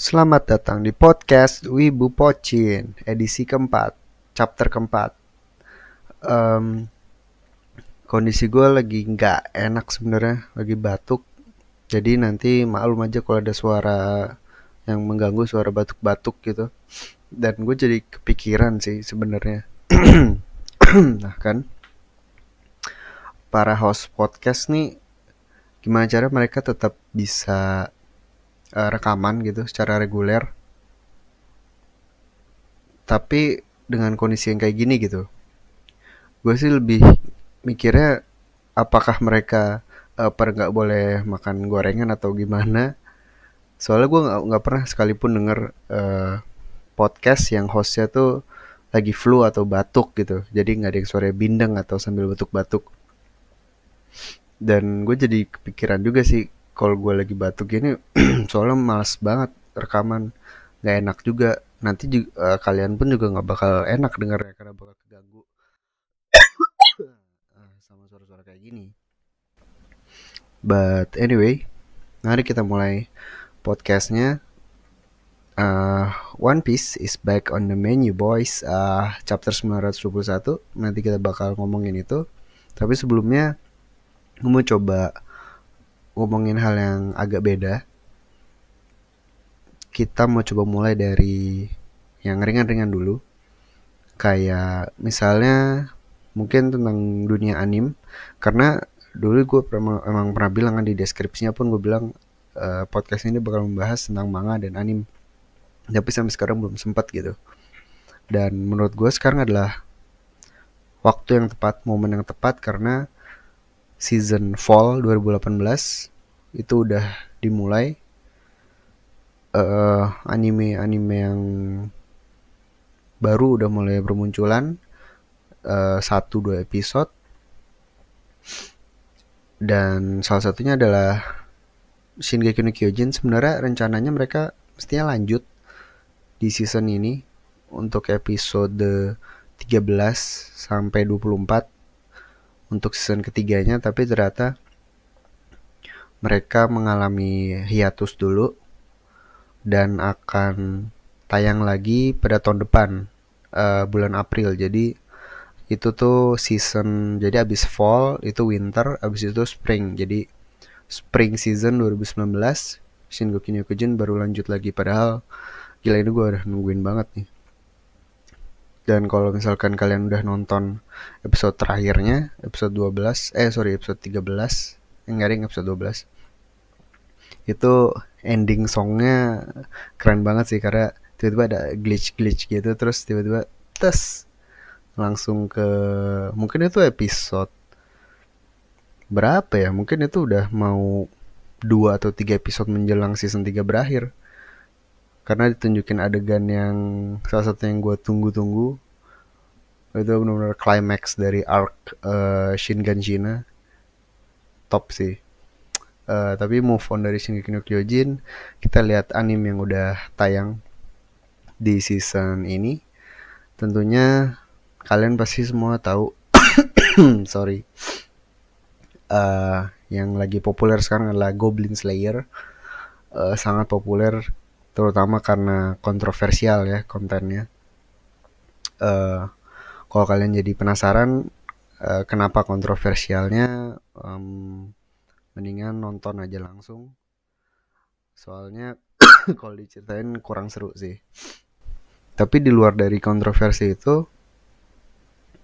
Selamat datang di podcast Wibu Pocin, edisi keempat, chapter keempat. Em, kondisi gue lagi nggak enak sebenarnya, lagi batuk. Jadi nanti maklum aja kalau ada suara yang mengganggu, suara batuk-batuk gitu. Dan gue jadi kepikiran sih sebenarnya. nah kan, para host podcast nih, gimana cara mereka tetap bisa eh, rekaman gitu secara reguler. Tapi dengan kondisi yang kayak gini gitu gue sih lebih mikirnya apakah mereka eh, per nggak boleh makan gorengan atau gimana. Soalnya gue nggak nggak pernah sekalipun denger eh, podcast yang hostnya tuh lagi flu atau batuk gitu. Jadi nggak ada yang suara bindeng atau sambil batuk-batuk. Dan gue jadi kepikiran juga sih kalau gue lagi batuk gini soalnya males banget rekaman. Nggak enak juga. Nanti juga, kalian pun juga nggak bakal enak dengarnya karena bakal keganggu. Eh, sama suara-suara kayak gini. But anyway mari kita mulai podcastnya. Uh, One Piece is back on the menu boys. Uh, Chapter 921 Nanti kita bakal ngomongin itu. Tapi sebelumnya Gue mau coba ngomongin hal yang agak beda. Kita mau coba mulai dari yang ringan-ringan dulu. Kayak misalnya mungkin tentang dunia anim. Karena dulu gue pernah, emang pernah bilang kan di deskripsinya pun gue bilang uh, podcast ini bakal membahas tentang manga dan anim. Tapi sampai sekarang belum sempat gitu. Dan menurut gue sekarang adalah waktu yang tepat, momen yang tepat karena season fall 2018 itu udah dimulai. Uh, anime-anime yang baru udah mulai bermunculan. Uh, satu dua episode. Dan salah satunya adalah Shingeki no Kyojin. Sebenarnya rencananya mereka mestinya lanjut di season ini untuk episode 13 sampai 24 untuk season ketiganya tapi ternyata mereka mengalami hiatus dulu dan akan tayang lagi pada tahun depan uh, bulan April. Jadi itu tuh season jadi abis fall itu winter abis itu spring. Jadi spring season 2019 Shingeki no Kyojin baru lanjut lagi. Padahal gila ini gue udah nungguin banget nih. Dan kalau misalkan kalian udah nonton episode terakhirnya episode 12 eh sorry episode 13 enggak episode 12 itu ending songnya keren banget sih karena tiba-tiba ada glitch-glitch gitu terus tiba-tiba tes langsung ke mungkin itu episode berapa ya? Mungkin itu udah mau dua atau tiga episode menjelang season 3 berakhir. Karena ditunjukin adegan yang salah satu yang gue tunggu-tunggu itu benar-benar climax dari arc uh, Shin Ganjina top sih uh, tapi move on dari Shingeki no Kyojin kita lihat anime yang udah tayang di season ini. Tentunya kalian pasti semua tahu sorry uh, yang lagi populer sekarang adalah Goblin Slayer. Uh, sangat populer terutama karena kontroversial ya kontennya. Uh, kalau kalian jadi penasaran uh, kenapa kontroversialnya um, mendingan nonton aja langsung. Soalnya kalau diceritain kurang seru sih. Tapi di luar dari kontroversi itu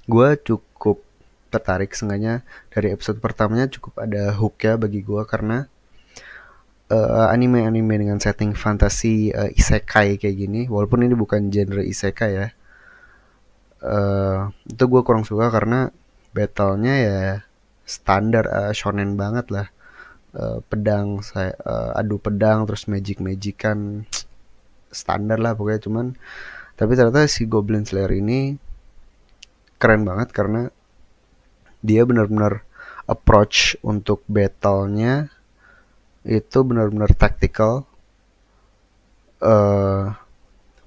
gue cukup tertarik sengaja dari episode pertamanya cukup ada hook ya bagi gue karena uh, anime-anime dengan setting fantasi uh, isekai kayak gini walaupun ini bukan genre isekai ya uh, itu gue kurang suka karena battlenya ya standar uh, shonen banget lah uh, pedang saya uh, adu pedang terus magic magican standar lah pokoknya cuman tapi ternyata si Goblin Slayer ini keren banget karena dia benar-benar approach untuk battlenya itu benar-benar tactical uh,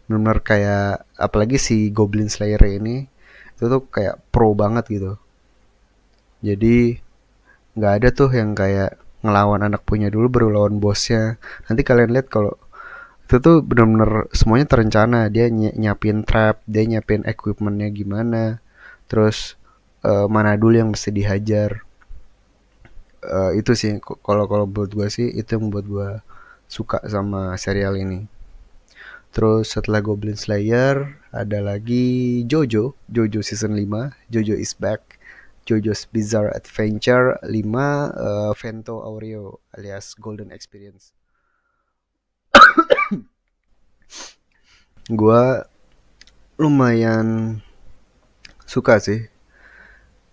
benar-benar kayak apalagi si Goblin Slayer ini itu tuh kayak pro banget gitu. Jadi nggak ada tuh yang kayak ngelawan anak punya dulu baru lawan bosnya. Nanti kalian lihat kalau itu tuh bener-bener semuanya terencana. Dia ny nyiapin trap dia nyiapin equipmentnya gimana. Terus uh, mana dulu yang mesti dihajar. Uh, itu sih kalau kalau buat gue sih itu yang buat gue suka sama serial ini. Terus setelah Goblin Slayer ada lagi Jojo Jojo season 5 Jojo is back Jojo's Bizarre Adventure 5 uh, Vento Aureo alias Golden Experience. Gue lumayan suka sih.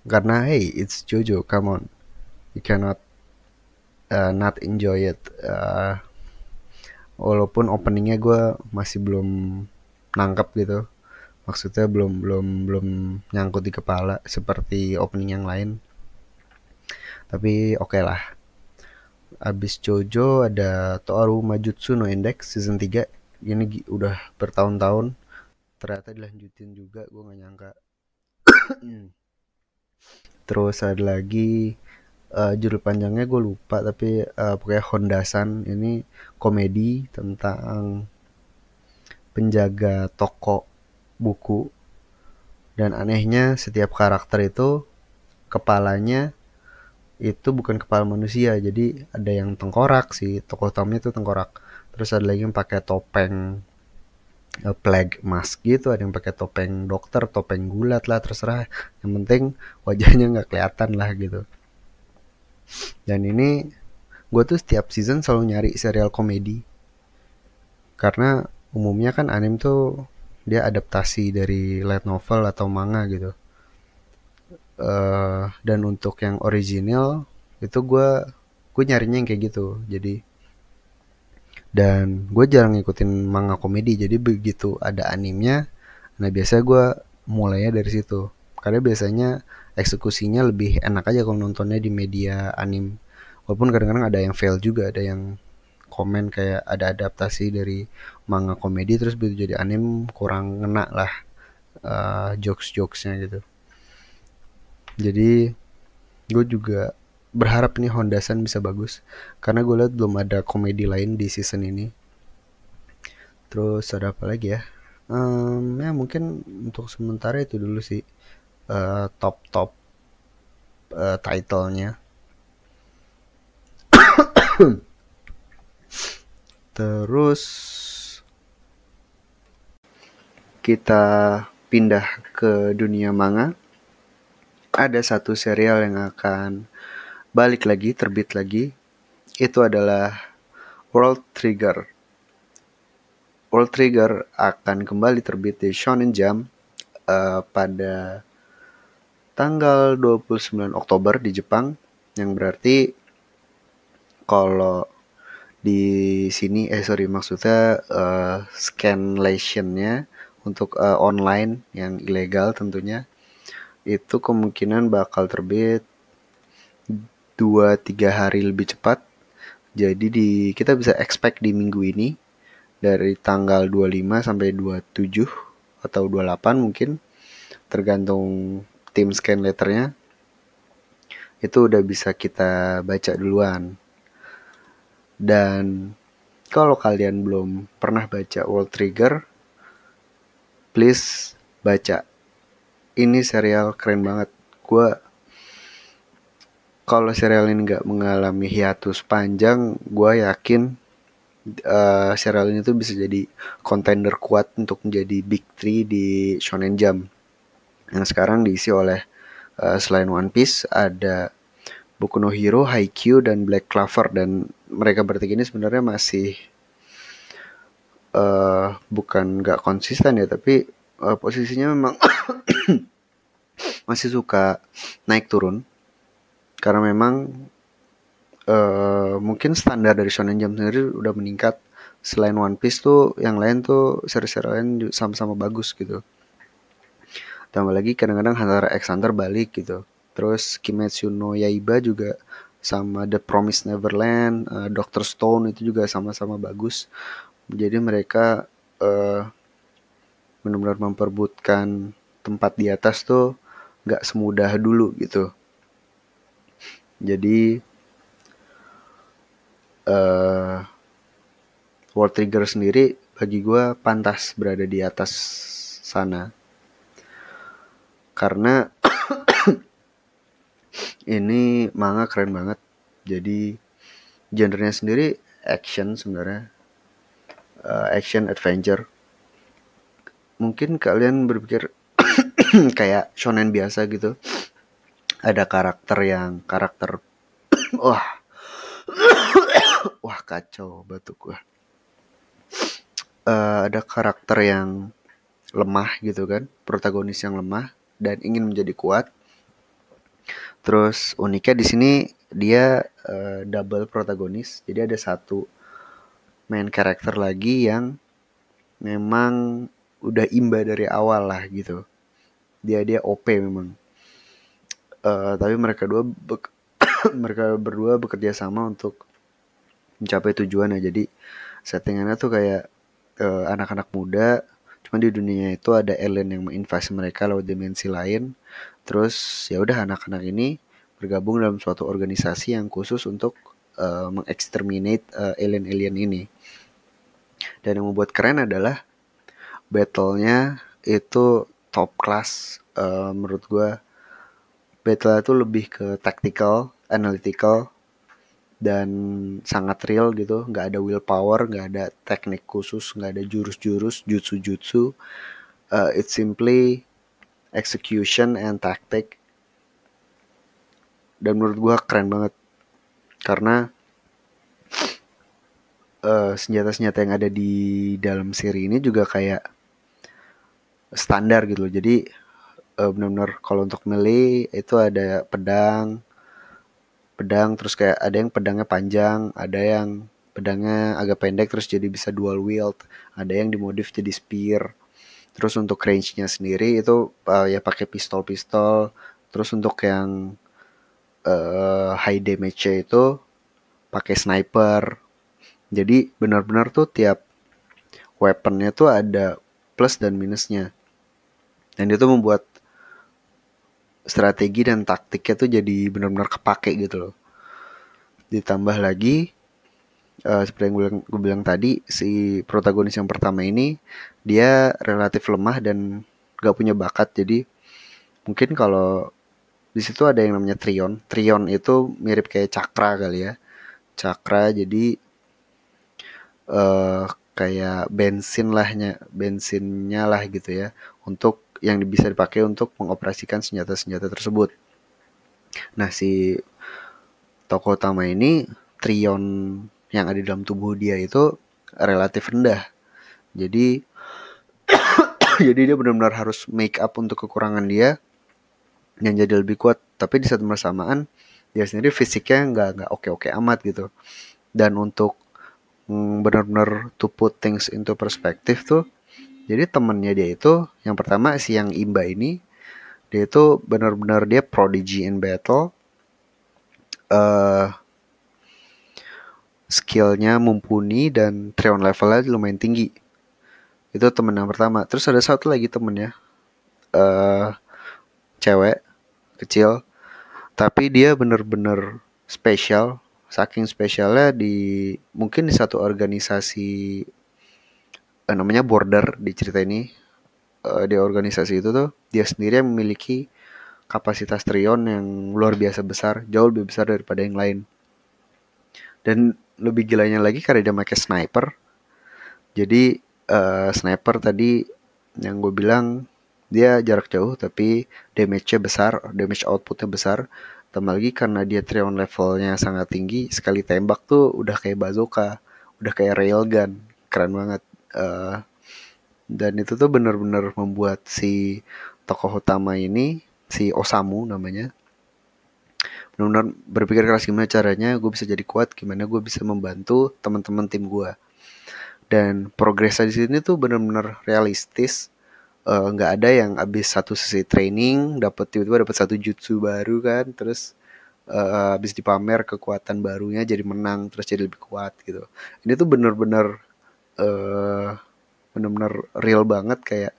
Karena hey it's Jojo come on. You cannot uh, not enjoy it. Uh, walaupun openingnya gue masih belum nangkep gitu maksudnya belum belum belum nyangkut di kepala seperti opening yang lain. Tapi oke okay lah. Abis Jojo ada Toaru Majutsu no Index season 3 ini udah bertahun-tahun. Ternyata dilanjutin juga gue nggak nyangka. Terus ada lagi uh, judul panjangnya gue lupa tapi uh, pokoknya Hondasan ini komedi tentang penjaga toko buku. Dan anehnya setiap karakter itu kepalanya itu bukan kepala manusia. Jadi ada yang tengkorak sih. Tokoh utamanya itu tengkorak. Terus ada lagi yang pakai topeng uh, plague mask gitu. Ada yang pakai topeng dokter topeng gulat lah terserah. Yang penting wajahnya nggak kelihatan lah gitu. Dan ini gue tuh setiap season selalu nyari serial komedi. Karena umumnya kan anime tuh dia adaptasi dari light novel atau manga gitu. Uh, dan untuk yang original itu gue gue nyarinya yang kayak gitu. Jadi dan gue jarang ngikutin manga komedi jadi begitu ada animnya nah biasa gue mulainya dari situ. Karena biasanya eksekusinya lebih enak aja kalau nontonnya di media anim. Walaupun kadang-kadang ada yang fail juga ada yang komen kayak ada adaptasi dari manga komedi terus begitu jadi anim kurang ngena lah uh, jokes-jokesnya gitu. Jadi gue juga berharap ini Honda San bisa bagus karena gue lihat belum ada komedi lain di season ini. Terus ada apa lagi ya? Um, ya mungkin untuk sementara itu dulu sih uh, top top uh, titlenya terus kita pindah ke dunia manga. Ada satu serial yang akan balik lagi, terbit lagi, itu adalah World Trigger. World Trigger akan kembali terbit di Shonen Jump uh, pada tanggal 29 Oktober di Jepang, yang berarti kalau di sini eh sorry maksudnya uh, scanlationnya untuk uh, online yang ilegal tentunya itu kemungkinan bakal terbit dua tiga hari lebih cepat. Jadi di kita bisa expect di minggu ini dari tanggal 25 sampai 27 atau 28 mungkin tergantung tim scan letternya itu udah bisa kita baca duluan. Dan kalau kalian belum pernah baca World Trigger, please baca. Ini serial keren banget. Gue kalau serial ini nggak mengalami hiatus panjang, gue yakin uh, serial ini tuh bisa jadi contender kuat untuk menjadi big three di Shonen Jump. Yang sekarang diisi oleh uh, selain One Piece ada Boku no Hero, Haikyuu dan Black Clover. Dan mereka bertiga ini sebenarnya masih uh, bukan nggak konsisten ya tapi uh, posisinya memang masih suka naik turun. Karena memang uh, mungkin standar dari Shonen Jump sendiri udah meningkat. Selain One Piece tuh yang lain tuh seri-seri lain sama-sama bagus gitu. Tambah lagi kadang-kadang Hunter x Hunter balik gitu terus Kimetsu no Yaiba juga sama The Promised Neverland uh, Doctor Stone itu juga sama-sama bagus. Jadi mereka uh, benar-benar memperbutkan tempat di atas tuh nggak semudah dulu gitu. Jadi uh, World Trigger sendiri bagi gue pantas berada di atas sana. Karena ini manga keren banget. Jadi genrenya sendiri action sebenarnya. Uh, action adventure. Mungkin kalian berpikir kayak shonen biasa gitu. Ada karakter yang karakter wah. Wah kacau batuk gua. Uh, ada karakter yang lemah gitu kan. Protagonis yang lemah dan ingin menjadi kuat terus uniknya di sini dia uh, double protagonis. Jadi ada satu main karakter lagi yang memang udah imba dari awal lah gitu. Dia dia OP memang. Uh, tapi mereka dua mereka berdua bekerja sama untuk mencapai tujuan ya. Jadi settingannya tuh kayak eh, anak-anak muda. Cuma di dunia itu ada alien yang menginvasi mereka lewat dimensi lain terus ya udah anak-anak ini bergabung dalam suatu organisasi yang khusus untuk uh, mengeksterminate uh, alien-alien ini. Dan yang membuat keren adalah battlenya itu top class uh, menurut gue battle itu lebih ke tactical analytical dan sangat real gitu. Nggak ada willpower nggak ada teknik khusus nggak ada jurus-jurus jutsu-jutsu. Uh, it's simply execution and tactic. Dan menurut gue keren banget. Karena uh, senjata-senjata yang ada di dalam seri ini juga kayak standar gitu loh. Jadi uh, benar-benar kalau untuk melee itu ada pedang pedang terus kayak ada yang pedangnya panjang ada yang pedangnya agak pendek terus jadi bisa dual wield ada yang dimodif jadi spear terus untuk range-nya sendiri itu uh, ya pakai pistol-pistol. Terus untuk yang uh, high damage-nya itu pakai sniper. Jadi benar-benar tuh tiap weaponnya tuh ada plus dan minusnya. Dan itu membuat strategi dan taktiknya tuh jadi benar-benar kepake gitu loh. Ditambah lagi uh, seperti yang gue bilang, gue bilang tadi si protagonis yang pertama ini dia relatif lemah dan gak punya bakat. Jadi mungkin kalau di situ ada yang namanya trion trion itu mirip kayak cakra kali ya. Cakra jadi uh, kayak bensin lahnya bensinnya lah gitu ya untuk yang bisa dipakai untuk mengoperasikan senjata-senjata tersebut. Nah, si tokoh utama ini trion yang ada dalam tubuh dia itu relatif rendah. Jadi jadi dia benar-benar harus make up untuk kekurangan dia yang jadi lebih kuat. Tapi di saat bersamaan dia sendiri fisiknya nggak nggak oke-oke amat gitu. Dan untuk mm, benar-benar to put things into perspective tuh jadi temennya dia itu yang pertama si yang imba ini dia itu benar-benar dia prodigy in battle uh, skillnya mumpuni dan trion levelnya lumayan tinggi. Itu temen yang pertama. Terus ada satu lagi temennya uh, cewek kecil. Tapi dia bener-bener spesial saking spesialnya di mungkin di satu organisasi uh, namanya border di cerita ini. Uh, di organisasi itu tuh dia sendiri yang memiliki kapasitas trion yang luar biasa besar. Jauh lebih besar daripada yang lain. Dan lebih gilanya lagi karena dia pakai sniper. Jadi uh, sniper tadi yang gue bilang dia jarak jauh tapi damage-nya besar damage outputnya besar. Tambah lagi karena dia trion levelnya sangat tinggi sekali tembak tuh udah kayak bazooka udah kayak railgun keren banget uh, dan itu tuh bener-bener membuat si tokoh utama ini si Osamu namanya benar-benar berpikir keras gimana caranya gue bisa jadi kuat gimana gue bisa membantu teman-teman tim gue dan progresnya di sini tuh benar-benar realistis. Eh, nggak uh, ada yang abis satu sesi training dapat tiba-tiba dapat satu jutsu baru kan terus uh, abis dipamer kekuatan barunya jadi menang terus jadi lebih kuat gitu. Ini tuh bener-bener uh, benar-benar real banget kayak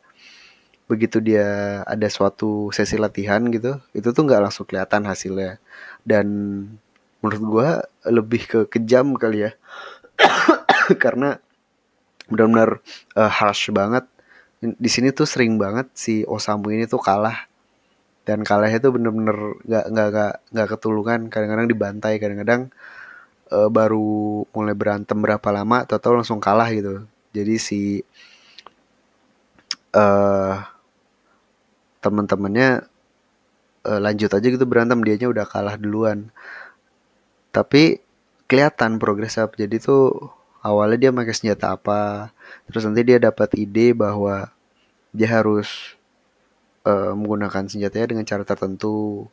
begitu dia ada suatu sesi latihan gitu itu tuh nggak langsung kelihatan hasilnya. Dan menurut gue lebih ke kejam kali ya. Karena benar-benar uh, harsh banget. Di sini tuh sering banget si Osamu ini tuh kalah. Dan kalahnya tuh bener-bener nggak nggak nggak nggak ketulungan. Kadang-kadang dibantai kadang-kadang uh, baru mulai berantem berapa lama atau langsung kalah gitu. Jadi si uh, teman-temannya uh, lanjut aja gitu berantem dianya udah kalah duluan. Tapi kelihatan progres up. Jadi tuh awalnya dia pakai senjata apa terus nanti dia dapat ide bahwa dia harus uh, menggunakan senjatanya dengan cara tertentu.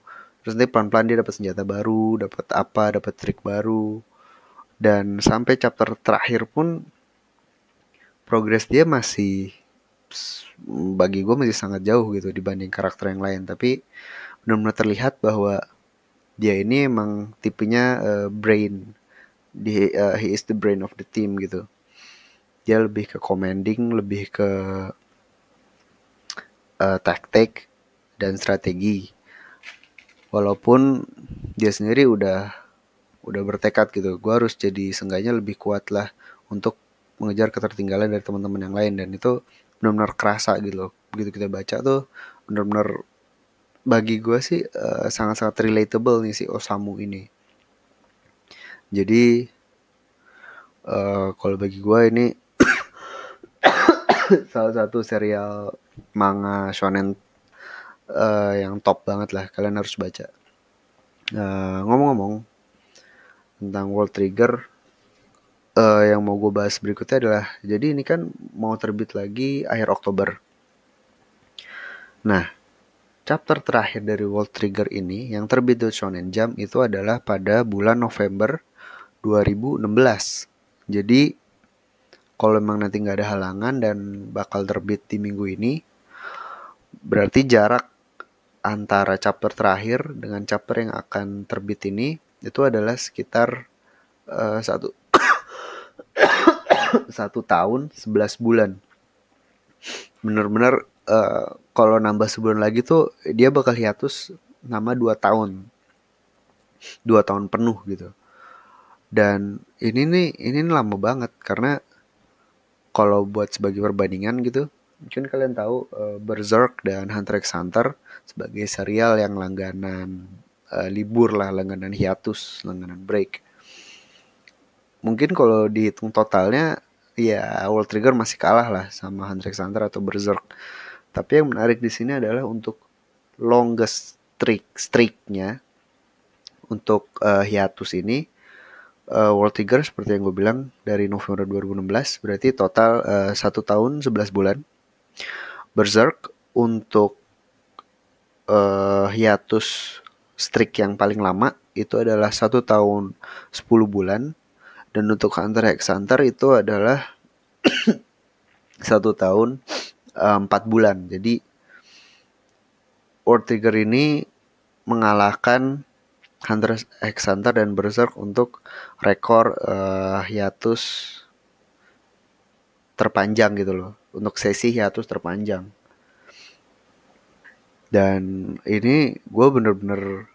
Terus nanti pelan-pelan dia dapat senjata baru dapat apa dapat trik baru. Dan sampai chapter terakhir pun progres dia masih bagi gue masih sangat jauh gitu dibanding karakter yang lain. Tapi benar-benar terlihat bahwa dia ini emang tipenya uh, brain. Di uh, he is the brain of the team gitu. Dia lebih ke commanding lebih ke uh, taktik dan strategi. Walaupun dia sendiri udah udah bertekad gitu. Gue harus jadi sengganya lebih kuat lah untuk mengejar ketertinggalan dari teman-teman yang lain. Dan itu benar-benar kerasa gitu loh begitu kita baca tuh benar-benar bagi gue sih uh, sangat-sangat relatable nih si Osamu ini jadi uh, kalau bagi gue ini salah satu serial manga shonen uh, yang top banget lah kalian harus baca. ngomong ngomong-ngomong tentang World Trigger uh, yang mau gue bahas berikutnya adalah jadi ini kan mau terbit lagi akhir Oktober. Nah, chapter terakhir dari World Trigger ini yang terbit di Shonen Jump itu adalah pada bulan November 2016. Jadi kalau memang nanti nggak ada halangan dan bakal terbit di minggu ini, berarti jarak antara chapter terakhir dengan chapter yang akan terbit ini itu adalah sekitar uh, satu satu tahun 11 bulan. Bener-bener uh, kalau nambah sebulan lagi tuh dia bakal hiatus nama dua tahun, dua tahun penuh gitu. Dan ini nih ini nih lama banget karena kalau buat sebagai perbandingan gitu mungkin kalian tahu uh, Berserk dan Hunter x Hunter sebagai serial yang langganan uh, libur lah langganan hiatus langganan break mungkin kalau dihitung totalnya ya World Trigger masih kalah lah sama x Hunter atau Berserk tapi yang menarik di sini adalah untuk longest streak streaknya untuk uh, hiatus ini uh, World Trigger seperti yang gue bilang dari November 2016 berarti total uh, satu tahun 11 bulan. Berserk untuk uh, hiatus streak yang paling lama itu adalah satu tahun 10 bulan dan untuk Hunter x Hunter itu adalah satu tahun empat uh, bulan. Jadi World Trigger ini mengalahkan Hunter x Hunter dan Berserk untuk rekor uh, hiatus terpanjang gitu loh. Untuk sesi hiatus terpanjang. Dan ini gue bener-bener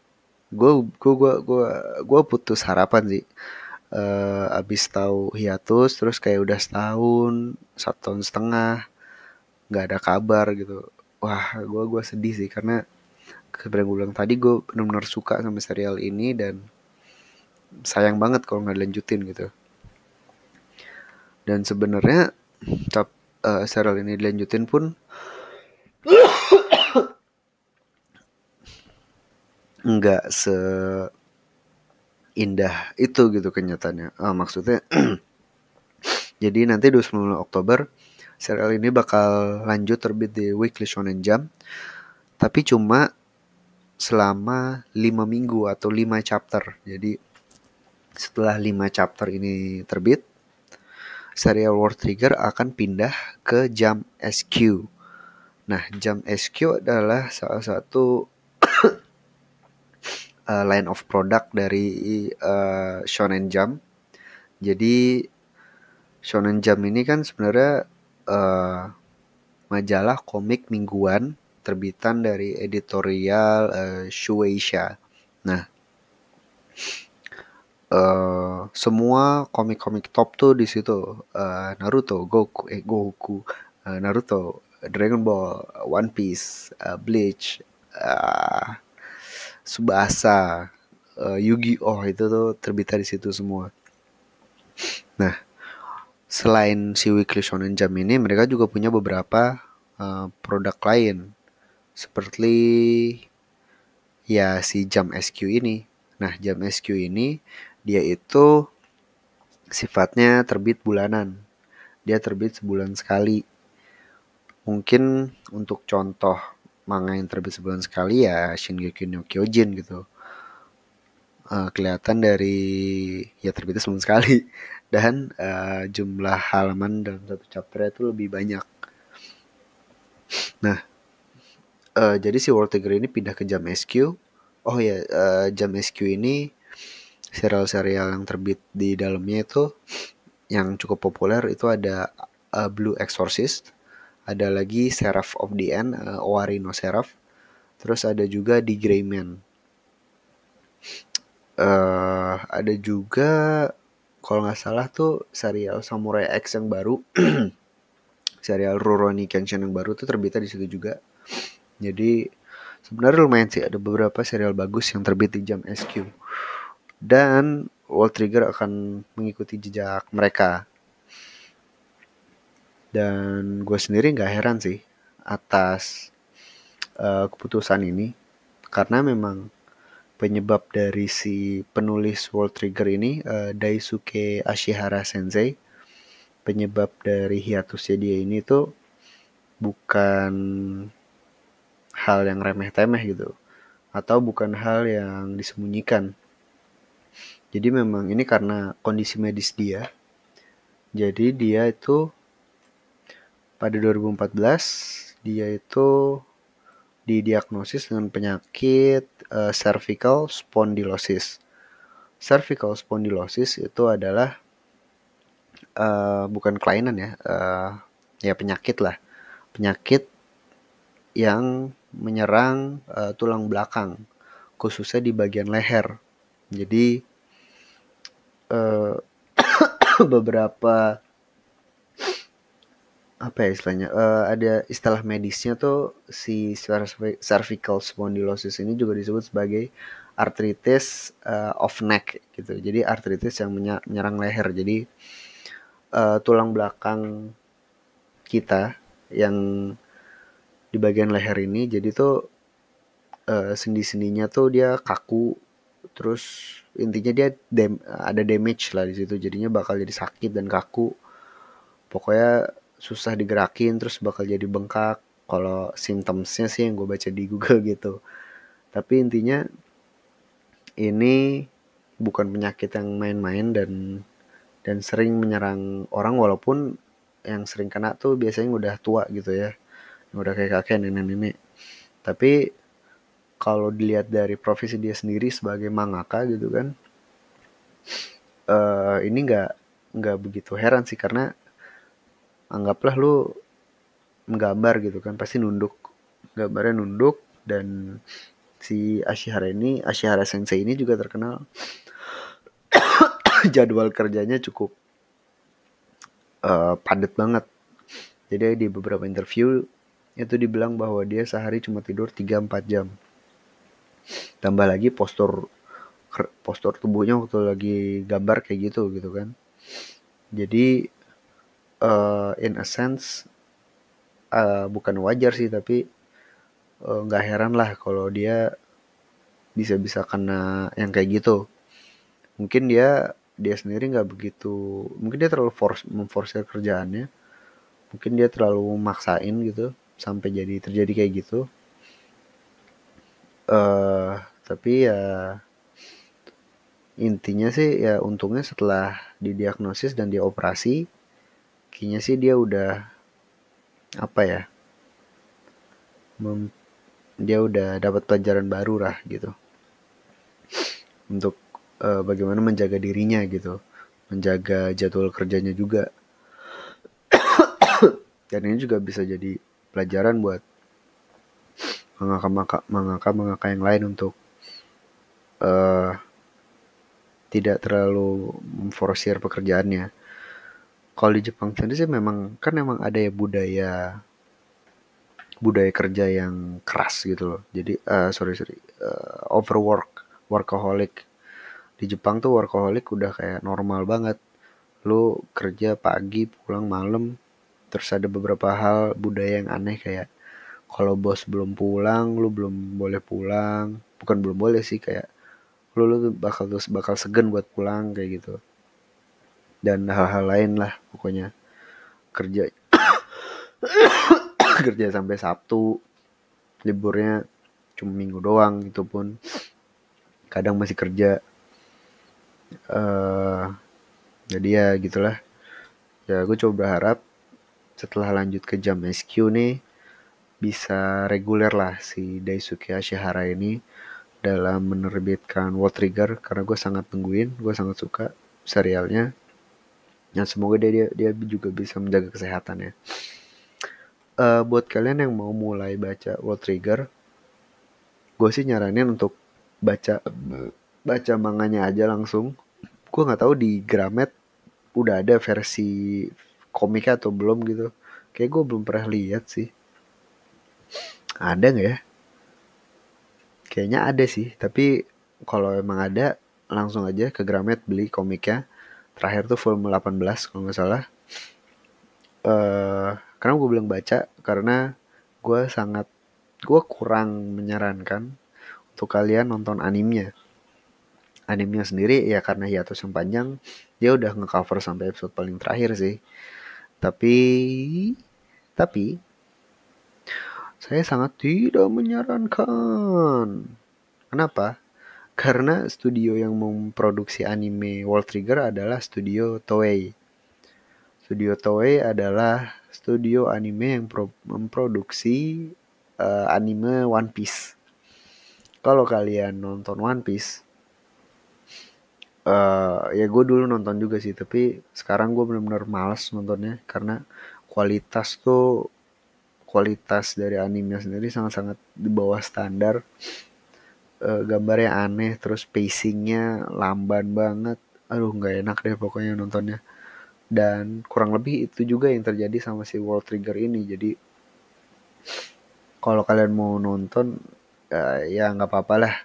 gue gue gue gue putus harapan sih uh, abis tahu hiatus terus kayak udah setahun satu tahun setengah nggak ada kabar gitu. Wah gue gue sedih sih karena seperti gue bilang tadi gue benar-benar suka sama serial ini dan sayang banget kalau nggak dilanjutin gitu. Dan sebenarnya cap uh, serial ini dilanjutin pun nggak se indah itu gitu kenyataannya uh, maksudnya jadi nanti 29 Oktober serial ini bakal lanjut terbit di Weekly Shonen Jump tapi cuma selama 5 minggu atau 5 chapter. Jadi setelah 5 chapter ini terbit, serial World Trigger akan pindah ke Jump SQ. Nah, Jump SQ adalah salah satu uh, line of product dari uh, Shonen Jump. Jadi Shonen Jump ini kan sebenarnya uh, majalah komik mingguan terbitan dari editorial uh, Shueisha. Nah, uh, semua komik-komik top tuh di situ uh, Naruto, Goku, eh Goku, uh, Naruto, Dragon Ball, One Piece, uh, Bleach, uh, Subasa, uh, Yu-Gi-Oh itu tuh terbitnya di situ semua. Nah, selain si Weekly Shonen Jump ini, mereka juga punya beberapa uh, produk lain seperti ya si Jump SQ ini. Nah, Jump SQ ini dia itu sifatnya terbit bulanan. Dia terbit sebulan sekali. Mungkin untuk contoh manga yang terbit sebulan sekali ya Shingeki no Kyojin gitu. Uh, kelihatan dari ya terbitnya sebulan sekali dan uh, jumlah halaman dalam satu chapter itu lebih banyak. Nah, uh, jadi si World Tiger ini pindah ke Jam SQ. Oh ya, uh, Jam SQ ini serial-serial yang terbit di dalamnya itu yang cukup populer itu ada uh, Blue Exorcist, ada lagi Seraph of the End, uh, Owari no Seraph, terus ada juga The Grey Man. Uh, ada juga kalau nggak salah tuh serial Samurai X yang baru, serial Rurouni Kenshin yang baru tuh terbitnya di situ juga. Jadi sebenarnya lumayan sih ada beberapa serial bagus yang terbit di jam SQ dan Wall Trigger akan mengikuti jejak mereka. Dan gue sendiri nggak heran sih atas uh, keputusan ini karena memang penyebab dari si penulis World Trigger ini uh, Daisuke Ashihara Sensei penyebab dari hiatusnya dia ini tuh bukan hal yang remeh-temeh gitu atau bukan hal yang disembunyikan jadi memang ini karena kondisi medis dia. Jadi dia itu pada 2014 dia itu didiagnosis dengan penyakit uh, cervical spondylosis. Cervical spondylosis itu adalah uh, bukan kelainan ya, uh, ya penyakit lah, penyakit yang menyerang uh, tulang belakang, khususnya di bagian leher. Jadi uh, beberapa apa ya istilahnya? Uh, ada istilah medisnya tuh si cervical spondylosis ini juga disebut sebagai arthritis uh, of neck gitu. Jadi arthritis yang menyerang leher. Jadi uh, tulang belakang kita yang di bagian leher ini jadi tuh uh, sendi-sendinya tuh dia kaku terus intinya dia dam ada damage lah di situ. Jadinya bakal jadi sakit dan kaku. Pokoknya susah digerakin terus bakal jadi bengkak. Kalau symptomsnya sih yang gue baca di Google gitu. Tapi intinya ini bukan penyakit yang main-main dan dan sering menyerang orang walaupun yang sering kena tuh biasanya udah tua gitu ya. Udah kayak kakek nenek-nenek. Tapi kalau dilihat dari profesi dia sendiri sebagai mangaka gitu kan uh, ini nggak nggak begitu heran sih. Karena anggaplah lu menggambar gitu kan pasti nunduk. Gambarnya nunduk dan si Ashihara ini Ashihara Sensei ini juga terkenal. Jadwal kerjanya cukup uh, padat banget. Jadi di beberapa interview itu dibilang bahwa dia sehari cuma tidur 3-4 jam. Tambah lagi postur postur tubuhnya waktu lagi gambar kayak gitu gitu kan. Jadi uh, in a sense uh, bukan wajar sih tapi eh, nggak uh, heran lah kalau dia bisa-bisa kena yang kayak gitu. Mungkin dia dia sendiri nggak begitu mungkin dia terlalu force memforce kerjaannya. Mungkin dia terlalu maksain gitu sampai jadi terjadi kayak gitu. Uh, tapi ya intinya sih ya untungnya setelah didiagnosis dan dioperasi kayaknya sih dia udah apa ya mem, dia udah dapat pelajaran baru lah gitu. Untuk uh, bagaimana menjaga dirinya gitu menjaga jadwal kerjanya juga. Dan ini juga bisa jadi pelajaran buat mangaka mangaka mangaka yang lain untuk uh, tidak terlalu memforsir pekerjaannya kalau di Jepang sendiri sih memang kan memang ada ya budaya budaya kerja yang keras gitu loh. Jadi uh, sorry sorry uh, overwork workaholic. Di Jepang tuh workaholic udah kayak normal banget. Lu kerja pagi pulang malam terus ada beberapa hal budaya yang aneh kayak kalau bos belum pulang lu belum boleh pulang. Bukan belum boleh sih kayak lu lu bakal terus bakal segen buat pulang kayak gitu dan hal-hal lain lah pokoknya. Kerja kerja sampai Sabtu. Liburnya cuma minggu doang gitu pun. Kadang masih kerja. Uh, jadi ya gitulah. Ya gue coba berharap setelah lanjut ke jam SQ nih bisa reguler lah si Daisuke Ashihara ini dalam menerbitkan World Trigger. Karena gue sangat tungguin gue sangat suka serialnya dan semoga dia dia, dia juga bisa menjaga kesehatannya uh, buat kalian yang mau mulai baca World Trigger gue sih nyaranin untuk baca baca manganya aja langsung. Gue nggak tahu di Gramet udah ada versi komiknya atau belum gitu. Kayak gue belum pernah lihat sih. Ada nggak ya? Kayaknya ada sih tapi kalau emang ada langsung aja ke Gramet beli komiknya terakhir tuh volume 18 kalau nggak salah uh, karena gue bilang baca karena gue sangat gue kurang menyarankan untuk kalian nonton animenya. Animenya sendiri ya karena hiatus yang panjang dia udah ngecover sampai episode paling terakhir sih. Tapi tapi saya sangat tidak menyarankan. Kenapa? Karena studio yang memproduksi anime World Trigger adalah studio Toei. Studio Toei adalah studio anime yang memproduksi uh, anime One Piece. Kalau kalian nonton One Piece, uh, ya gue dulu nonton juga sih, tapi sekarang gue bener-bener males nontonnya karena kualitas tuh kualitas dari anime sendiri sangat-sangat di bawah standar. Uh, gambarnya aneh, terus pacingnya lamban banget. Aduh nggak enak deh pokoknya nontonnya. Dan kurang lebih itu juga yang terjadi sama si World Trigger ini. Jadi kalau kalian mau nonton uh, ya nggak apa-apa lah.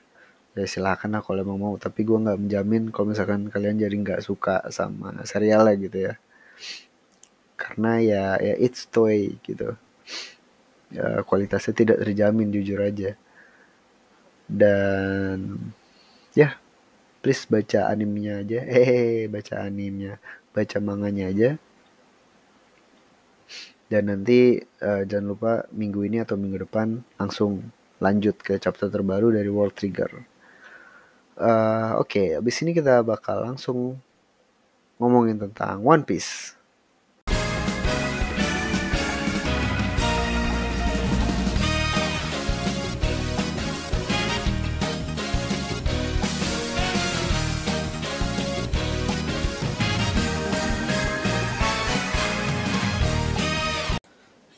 Ya silakan lah kalau emang mau. Tapi gue nggak menjamin kalau misalkan kalian jadi nggak suka sama serial lah gitu ya. Karena ya ya it's toy gitu. Ya, kualitasnya tidak terjamin jujur aja dan ya please baca animenya aja hehehe baca animenya baca manganya aja dan nanti uh, jangan lupa minggu ini atau minggu depan langsung lanjut ke chapter terbaru dari World Trigger. Uh, Oke, okay, abis ini kita bakal langsung ngomongin tentang One Piece.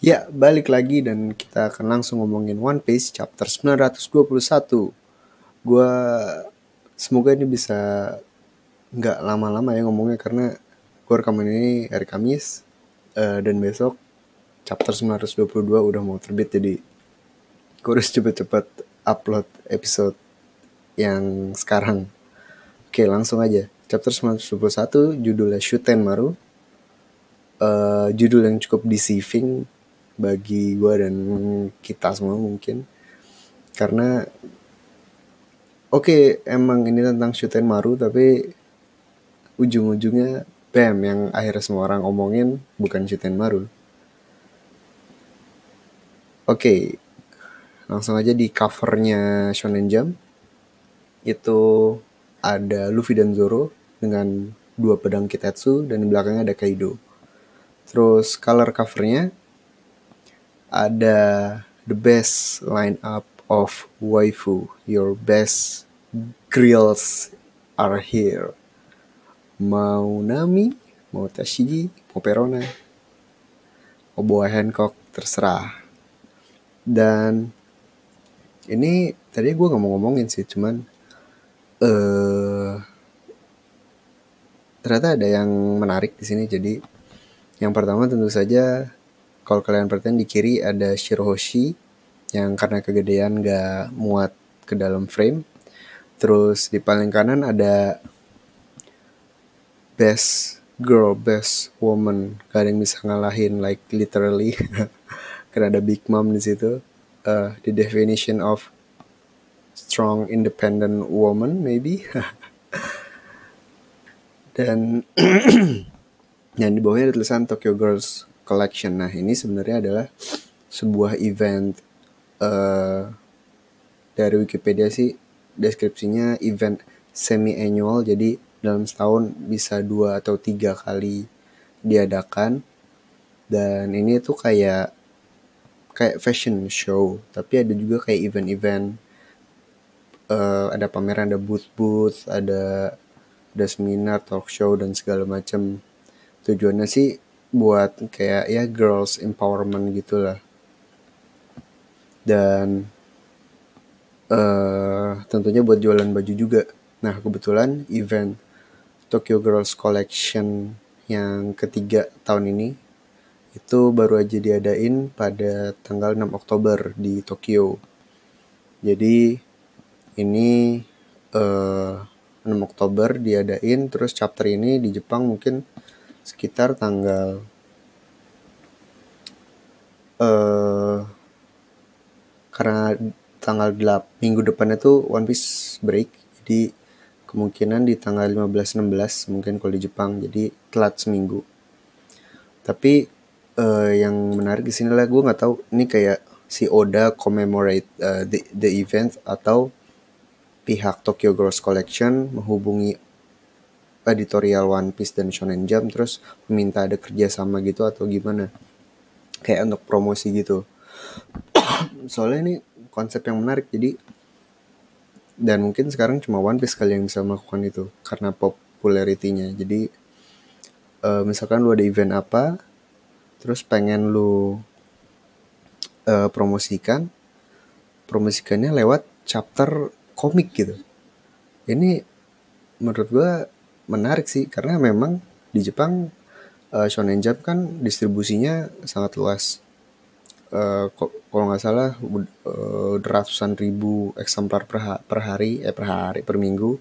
Ya, balik lagi dan kita akan langsung ngomongin One Piece chapter 921. Gua semoga ini bisa nggak lama-lama ya ngomongnya karena gue rekaman ini hari Kamis uh, dan besok chapter 922 udah mau terbit jadi gue harus cepet-cepet upload episode yang sekarang. Oke, langsung aja. Chapter 921 judulnya Shuten Maru. Uh, judul yang cukup deceiving bagi gue dan kita semua mungkin. Karena oke okay, emang ini tentang Shuten Maru tapi ujung-ujungnya bam yang akhirnya semua orang omongin bukan Shuten Maru oke okay, langsung aja di covernya Shonen Jump. Itu ada Luffy dan Zoro dengan dua pedang Kitetsu dan di belakangnya ada Kaido. Terus color covernya ada the best lineup of waifu. Your best grills are here. Mau Nami, mau Tashigi, mau Perona, mau Boa Hancock, terserah. Dan ini tadi gue gak mau ngomongin sih, cuman uh, ternyata ada yang menarik di sini. Jadi yang pertama tentu saja kalau kalian perhatiin di kiri ada Shirohoshi yang karena kegedean gak muat ke dalam frame. Terus di paling kanan ada best girl, best woman. Gak ada yang bisa ngalahin like literally. karena ada Big Mom di situ. Uh, the definition of strong independent woman maybe. Dan yang di bawahnya ada tulisan Tokyo Girls Collection. Nah ini sebenarnya adalah sebuah event uh, dari Wikipedia sih deskripsinya event semi annual jadi dalam setahun bisa dua atau tiga kali diadakan. Dan ini tuh kayak kayak fashion show. Tapi ada juga kayak event-event uh, ada pameran ada booth booth ada ada seminar talk show dan segala macam. Tujuannya sih buat kayak ya girls empowerment gitulah. Dan uh, tentunya buat jualan baju juga. Nah kebetulan event Tokyo Girls Collection yang ketiga tahun ini itu baru aja diadain pada tanggal 6 Oktober di Tokyo. Jadi ini uh, 6 Oktober diadain terus chapter ini di Jepang mungkin sekitar tanggal uh, karena tanggal 8 minggu depannya tuh One Piece break jadi kemungkinan di tanggal 15-16 mungkin kalau di Jepang jadi telat seminggu. Tapi uh, yang menarik di sini lah gue nggak tahu ini kayak si Oda commemorate uh, the, the event atau pihak Tokyo Girls Collection menghubungi editorial One Piece dan Shonen Jump terus meminta ada kerjasama gitu atau gimana? Kayak untuk promosi gitu. Soalnya ini konsep yang menarik jadi dan mungkin sekarang cuma One Piece kali yang bisa melakukan itu karena popularitinya. Jadi uh, misalkan lu ada event apa terus pengen lu uh, promosikan promosikannya lewat chapter komik gitu. Ini menurut gue menarik sih karena memang di Jepang uh, Shonen Jump kan distribusinya sangat luas uh, kalau nggak salah uh, ratusan ribu eksemplar per, ha per hari eh per hari per minggu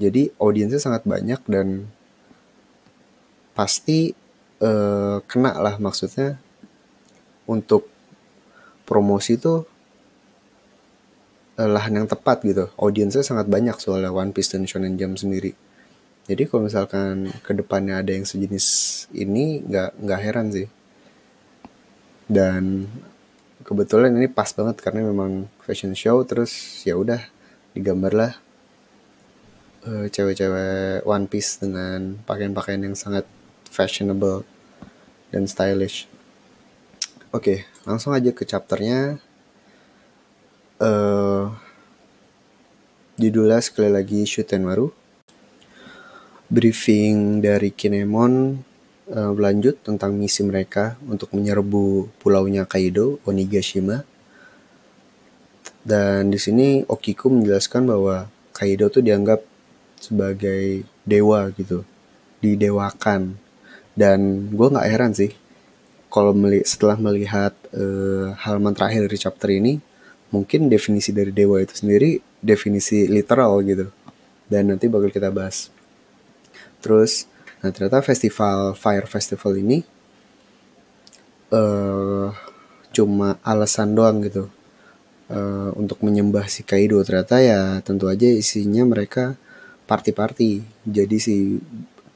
jadi audiensnya sangat banyak dan pasti uh, kena lah maksudnya untuk promosi uh, lahan yang tepat gitu. Audiensnya sangat banyak soalnya One Piece dan Shonen Jump sendiri. Jadi kalau misalkan ke depannya ada yang sejenis ini nggak nggak heran sih. Dan kebetulan ini pas banget karena memang fashion show terus ya udah digambarlah uh, cewek-cewek One Piece dengan pakaian-pakaian yang sangat fashionable dan stylish. Oke, langsung aja ke chapternya uh, judulnya sekali lagi Shutenmaru. Briefing dari Kinemon uh, berlanjut tentang misi mereka untuk menyerbu pulaunya Kaido, Onigashima. Dan di sini Okiku menjelaskan bahwa Kaido tuh dianggap sebagai dewa gitu, didewakan. Dan gue nggak heran sih kalau meli setelah melihat uh, halaman terakhir dari chapter ini, mungkin definisi dari dewa itu sendiri definisi literal gitu dan nanti bakal kita bahas terus nah ternyata festival fire festival ini uh, cuma alasan doang gitu uh, untuk menyembah si Kaido. Ternyata ya tentu aja isinya mereka party-party. Jadi si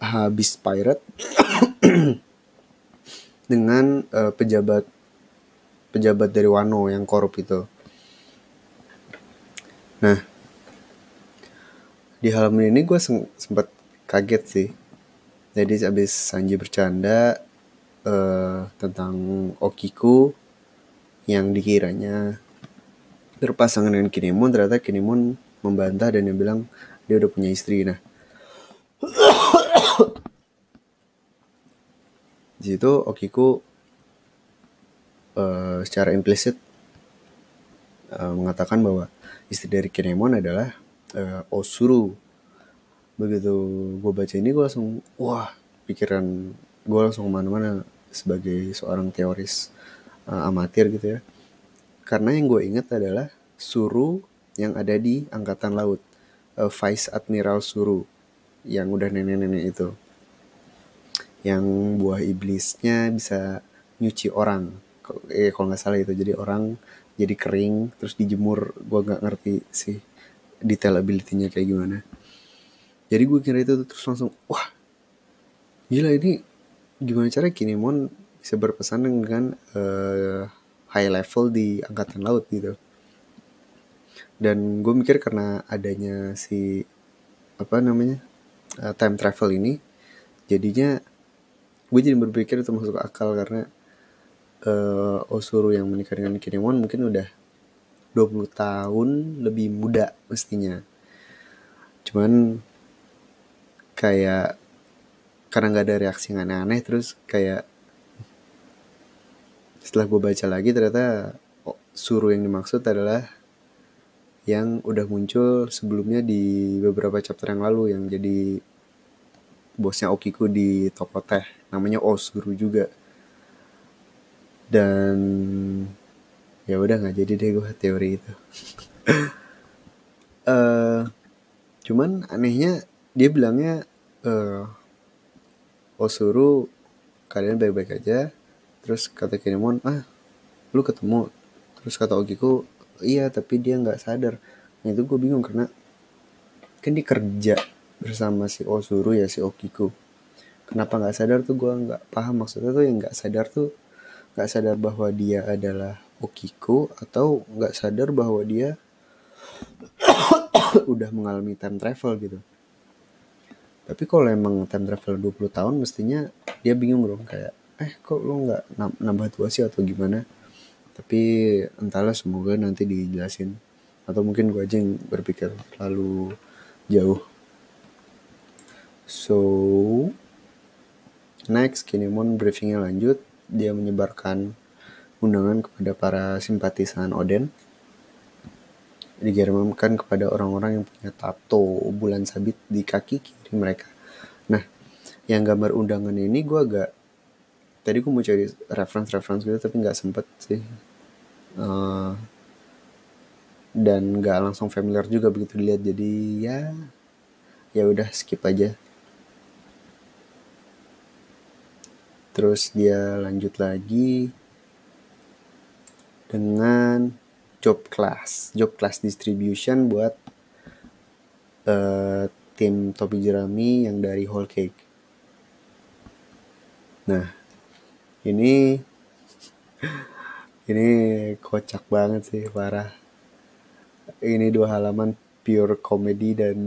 habis pirate dengan uh, pejabat pejabat dari Wano yang korup itu. Nah, di halaman ini gue sempat kaget sih. Jadi abis Sanji bercanda uh, tentang Okiku yang dikiranya berpasangan dengan Kinemon, ternyata Kinemon membantah dan dia bilang dia udah punya istri. Nah, di situ Okiku uh, secara implisit uh, mengatakan bahwa istri dari Kinemon adalah uh, Osuru begitu gue baca ini gue langsung wah pikiran gue langsung ke mana-mana sebagai seorang teoris uh, amatir gitu ya. Karena yang gue ingat adalah Suru yang ada di angkatan laut uh, Vice Admiral Suru yang udah nenek-nenek itu. Yang buah iblisnya bisa nyuci orang eh kalau nggak salah itu. Jadi orang jadi kering terus dijemur. Gue nggak ngerti sih detail ability-nya kayak gimana jadi gue kira itu terus langsung wah gila ini gimana cara Kinemon bisa berpesan dengan uh, high level di angkatan laut gitu. Dan gue mikir karena adanya si apa namanya uh, time travel ini jadinya gue jadi berpikir itu masuk akal karena uh, Osuru yang menikah dengan Kinemon mungkin udah 20 tahun lebih muda mestinya. Cuman kayak karena nggak ada reaksi yang aneh-aneh terus kayak setelah gue baca lagi ternyata oh, Suru yang dimaksud adalah yang udah muncul sebelumnya di beberapa chapter yang lalu yang jadi bosnya Okiku di toko teh namanya Osuru juga. Dan ya udah nggak jadi deh gue teori itu. Uh, cuman anehnya dia bilangnya uh, Osuru kalian baik-baik aja. Terus kata Kinemon ah lu ketemu. Terus kata Okiku iya tapi dia nggak sadar. Nah, itu gue bingung karena kan dia kerja bersama si Osuru ya si Okiku kenapa nggak sadar tuh? Gue nggak paham. Maksudnya tuh yang nggak sadar tuh nggak sadar bahwa dia adalah Okiku atau nggak sadar bahwa dia udah mengalami time travel gitu tapi kalau emang time travel 20 tahun mestinya dia bingung dong kayak eh kok lo nggak nambah tua sih atau gimana? Tapi entahlah semoga nanti dijelasin. Atau mungkin gue aja yang berpikir terlalu jauh. So next Kinemon briefingnya lanjut. Dia menyebarkan undangan kepada para simpatisan Oden. Dikirimkan kepada orang-orang yang punya tato bulan sabit di kaki kiri mereka. Nah yang gambar undangan ini gue agak tadi gue mau cari reference-reference gitu tapi nggak sempet sih. Uh, dan nggak langsung familiar juga begitu dilihat jadi ya ya udah skip aja. Terus dia lanjut lagi dengan job class job class distribution buat uh, tim topi jerami yang dari whole cake. Nah ini ini kocak banget sih parah. Ini dua halaman pure komedi dan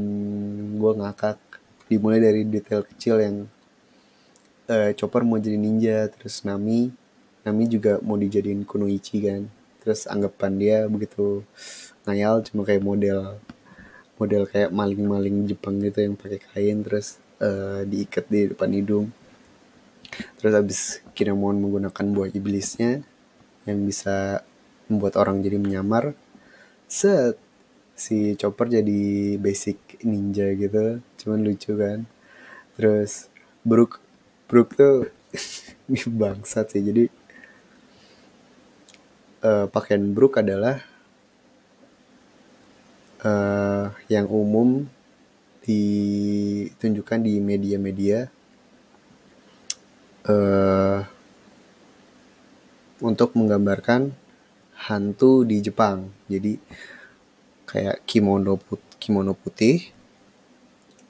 gue ngakak. Dimulai dari detail kecil yang uh, Chopper mau jadi ninja terus Nami Nami juga mau dijadiin Kunoichi kan. Terus anggapan dia begitu ngayal cuma kayak model model kayak maling-maling Jepang gitu yang pakai kain terus uh, diikat di depan hidung. Terus habis Kinemon menggunakan buah iblisnya yang bisa membuat orang jadi menyamar. Set si Chopper jadi basic ninja gitu cuman lucu kan. Terus Brook Brook tuh bangsat sih. Jadi uh, pakaian Brook adalah uh, yang umum ditunjukkan di media-media uh, untuk menggambarkan hantu di Jepang. Jadi kayak kimono put kimono putih,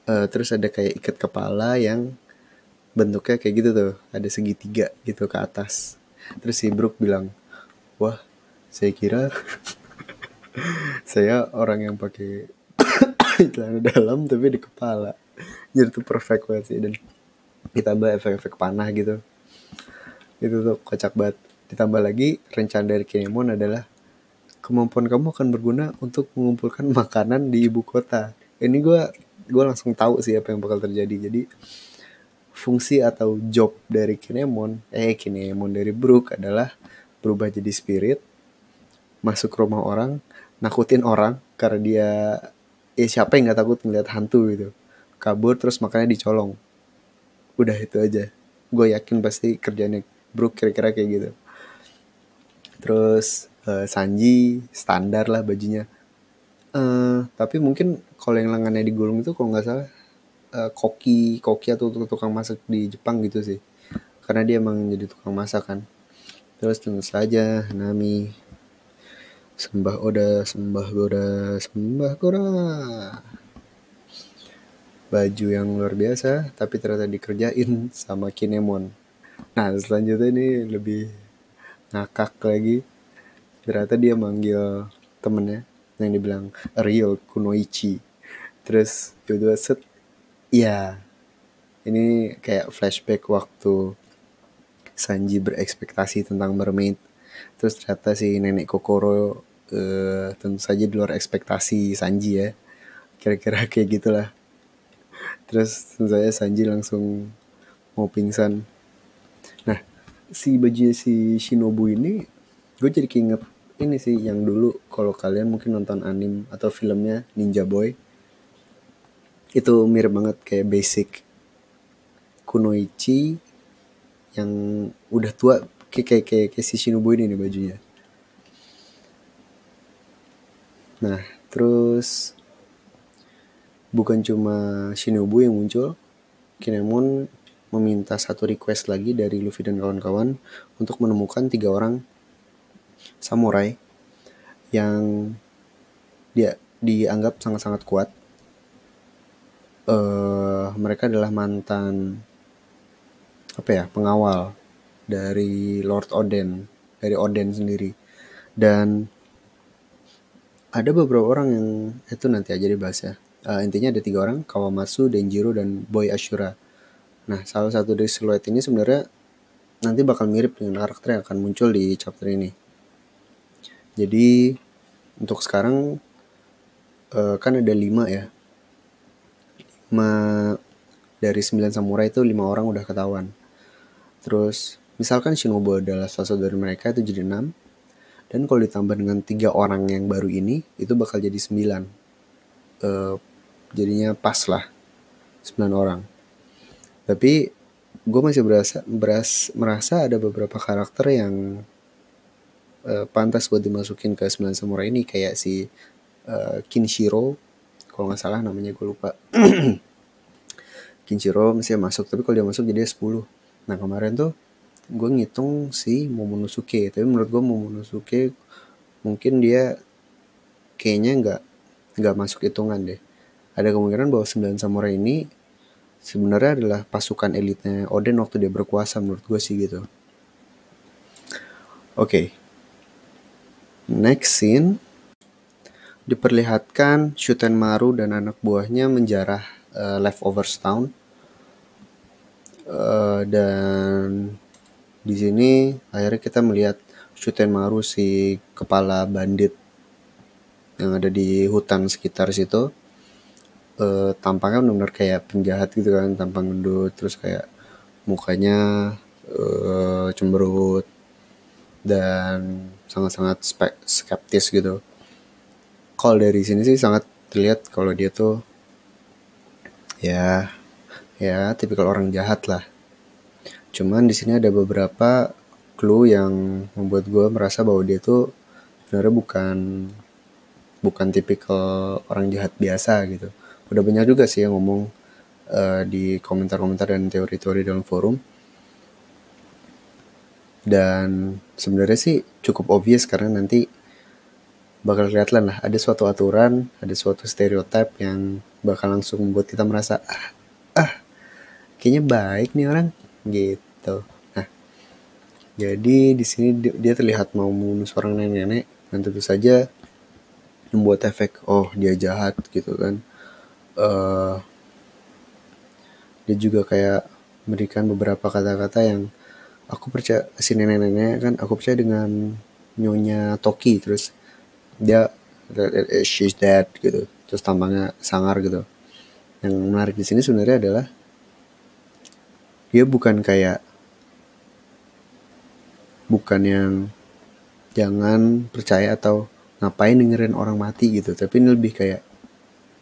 uh, terus ada kayak ikat kepala yang bentuknya kayak gitu tuh, ada segitiga gitu ke atas. Terus si Brook bilang, wah saya kira saya orang yang pakai celana dalam tapi di kepala. Jadi tuh perfect banget sih. Dan ditambah efek-efek panah gitu. Itu tuh kocak banget. Ditambah lagi rencana dari Kinemon adalah kemampuan kamu akan berguna untuk mengumpulkan makanan di ibu kota. Ini gue gue langsung tahu sih apa yang bakal terjadi. Jadi fungsi atau job dari Kinemon eh Kinemon dari Brook adalah berubah jadi spirit masuk rumah orang nakutin orang karena dia ya siapa yang nggak takut ngeliat hantu gitu. Kabur terus makannya dicolong. Udah itu aja. Gue yakin pasti kerjanya Brook kira-kira kayak gitu. Terus uh, Sanji standar lah bajunya. Uh, tapi mungkin kalau yang lengannya digulung itu kalau nggak salah uh, koki koki atau tukang masak di Jepang gitu sih. Karena dia emang jadi tukang masak kan terus tentu saja Nami sembah Oda sembah Gora sembah Gora baju yang luar biasa tapi ternyata dikerjain sama Kinemon. Nah selanjutnya ini lebih ngakak lagi. Ternyata dia manggil temennya yang dibilang real Kunoichi. Terus tiba-tiba set ya ini kayak flashback waktu Sanji berekspektasi tentang mermaid. Terus ternyata si nenek Kokoro uh, tentu saja di luar ekspektasi Sanji ya. Kira-kira kayak gitulah. Terus saya Sanji langsung mau pingsan. Nah si baju si Shinobu ini gue jadi keinget ini sih yang dulu kalau kalian mungkin nonton anim atau filmnya Ninja Boy. Itu mirip banget kayak basic Kunoichi yang udah tua kayak kayak kayak, kayak si Shinobu ini nih bajunya nah terus bukan cuma Shinobu yang muncul, Kinemon meminta satu request lagi dari Luffy dan kawan-kawan untuk menemukan tiga orang samurai yang dia dianggap sangat-sangat kuat. Uh, mereka adalah mantan apa ya pengawal dari Lord Oden dari Oden sendiri dan ada beberapa orang yang itu nanti aja dibahas ya. Uh, intinya ada tiga orang Kawamatsu, Denjiro dan Boy Ashura. Nah salah satu dari siluet ini sebenarnya nanti bakal mirip dengan karakter yang akan muncul di chapter ini. Jadi untuk sekarang uh, kan ada lima ya. Lima dari sembilan samurai itu lima orang udah ketahuan. Terus misalkan Shinobu adalah salah satu dari mereka itu jadi enam dan kalau ditambah dengan tiga orang yang baru ini itu bakal jadi sembilan. Uh, jadinya pas lah 9 orang. Tapi gue masih berasa beras merasa ada beberapa karakter yang uh, pantas buat dimasukin ke 9 samurai ini. Kayak si uh, Kinshiro kalau nggak salah namanya gue lupa. Kinshiro masih masuk tapi kalau dia masuk jadi 10 nah kemarin tuh gue ngitung si Momonosuke tapi menurut gue Momonosuke mungkin dia kayaknya nggak nggak masuk hitungan deh ada kemungkinan bahwa sembilan samurai ini sebenarnya adalah pasukan elitnya Oden waktu dia berkuasa menurut gue sih gitu. Oke. Okay. Next scene diperlihatkan Shuten Maru dan anak buahnya menjarah uh, leftovers town. Uh, dan di sini akhirnya kita melihat Shuten Maru si kepala bandit yang ada di hutan sekitar situ. Uh, tampangnya benar-benar kayak penjahat gitu kan tampang gendut terus kayak mukanya uh, cemberut dan sangat-sangat skeptis gitu. Kalau dari sini sih sangat terlihat kalau dia tuh ya ya tipikal orang jahat lah cuman di sini ada beberapa clue yang membuat gue merasa bahwa dia tuh sebenarnya bukan bukan tipikal orang jahat biasa gitu. Udah banyak juga sih yang ngomong uh, di komentar-komentar dan teori-teori dalam forum. Dan sebenarnya sih cukup obvious karena nanti bakal kelihatan lah ada suatu aturan ada suatu stereotip yang bakal langsung membuat kita merasa ah, ah kayaknya baik nih orang gitu. Nah jadi di sini dia terlihat mau membunuh seorang nenek-nenek dan tentu saja membuat efek oh dia jahat gitu kan. Uh, dia juga kayak memberikan beberapa kata-kata yang aku percaya si nenek-nenek kan aku percaya dengan nyonya Toki terus dia she's dead gitu. Terus tampangnya sangar gitu. Yang menarik di sini sebenarnya adalah dia bukan kayak bukan yang jangan percaya atau ngapain dengerin orang mati gitu. Tapi ini lebih kayak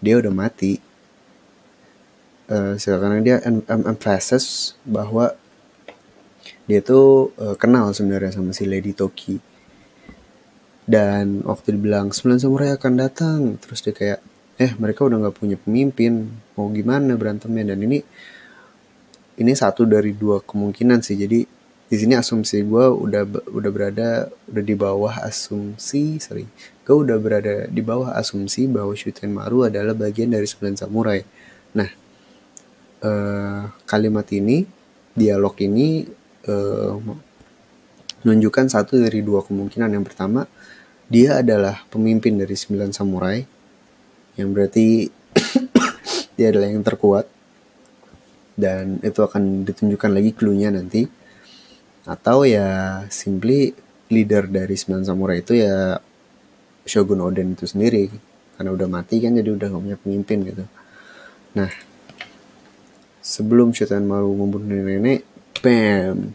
dia udah mati. Uh, karena dia em emphasize bahwa dia tuh uh, kenal sebenarnya sama si Lady Toki. Dan waktu dibilang sembilan samurai akan datang terus dia kayak eh mereka udah nggak punya pemimpin. Mau gimana berantemnya? Dan ini ini satu dari dua kemungkinan sih. Jadi di sini asumsi gue udah udah berada udah di bawah asumsi sorry. Gue udah berada di bawah asumsi bahwa Shuten Maru adalah bagian dari sembilan samurai. Nah eh, kalimat ini dialog ini eh, menunjukkan satu dari dua kemungkinan. Yang pertama dia adalah pemimpin dari sembilan samurai yang berarti dia adalah yang terkuat dan itu akan ditunjukkan lagi clue-nya nanti. Atau ya simply leader dari sembilan samurai itu ya Shogun Oden itu sendiri. Karena udah mati kan jadi udah gak punya pemimpin gitu. Nah sebelum Shoten Maru membunuh nenek bam!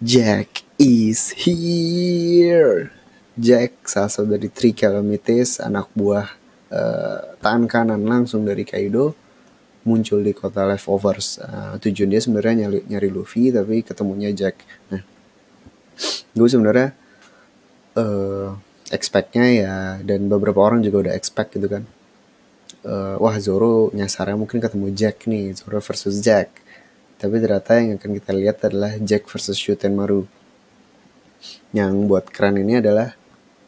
Jack is here! Jack salah satu dari Three Calamities anak buah uh, tangan kanan langsung dari Kaido muncul di kota leftovers. Uh, tujuan dia sebenarnya nyari, nyari Luffy tapi ketemunya Jack. Nah gue sebenarnya uh, expectnya ya dan beberapa orang juga udah expect gitu kan. Uh, wah Zoro nyasarnya mungkin ketemu Jack nih Zoro versus Jack. Tapi ternyata yang akan kita lihat adalah Jack versus Maru. Yang buat keren ini adalah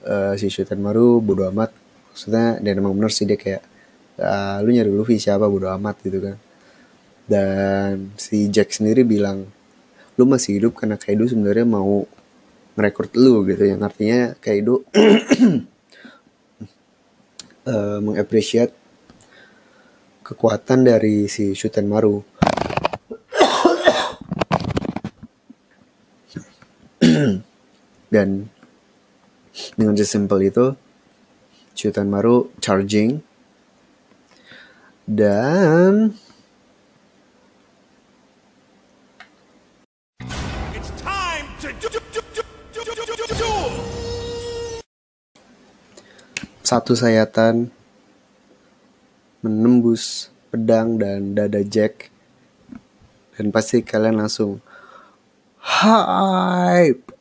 uh, si Maru bodo amat. Maksudnya dan emang bener sih dia kayak uh, lu nyari Luffy siapa bodo amat gitu kan. Dan si Jack sendiri bilang lu masih hidup karena Kaido sebenarnya mau merekrut lu gitu yang artinya Kaido uh, mengapresiat kekuatan dari si Shuten Maru. Dan dengan sesimpel itu Shuten Maru charging dan satu sayatan menembus pedang dan dada Jack. Dan pasti kalian langsung hype!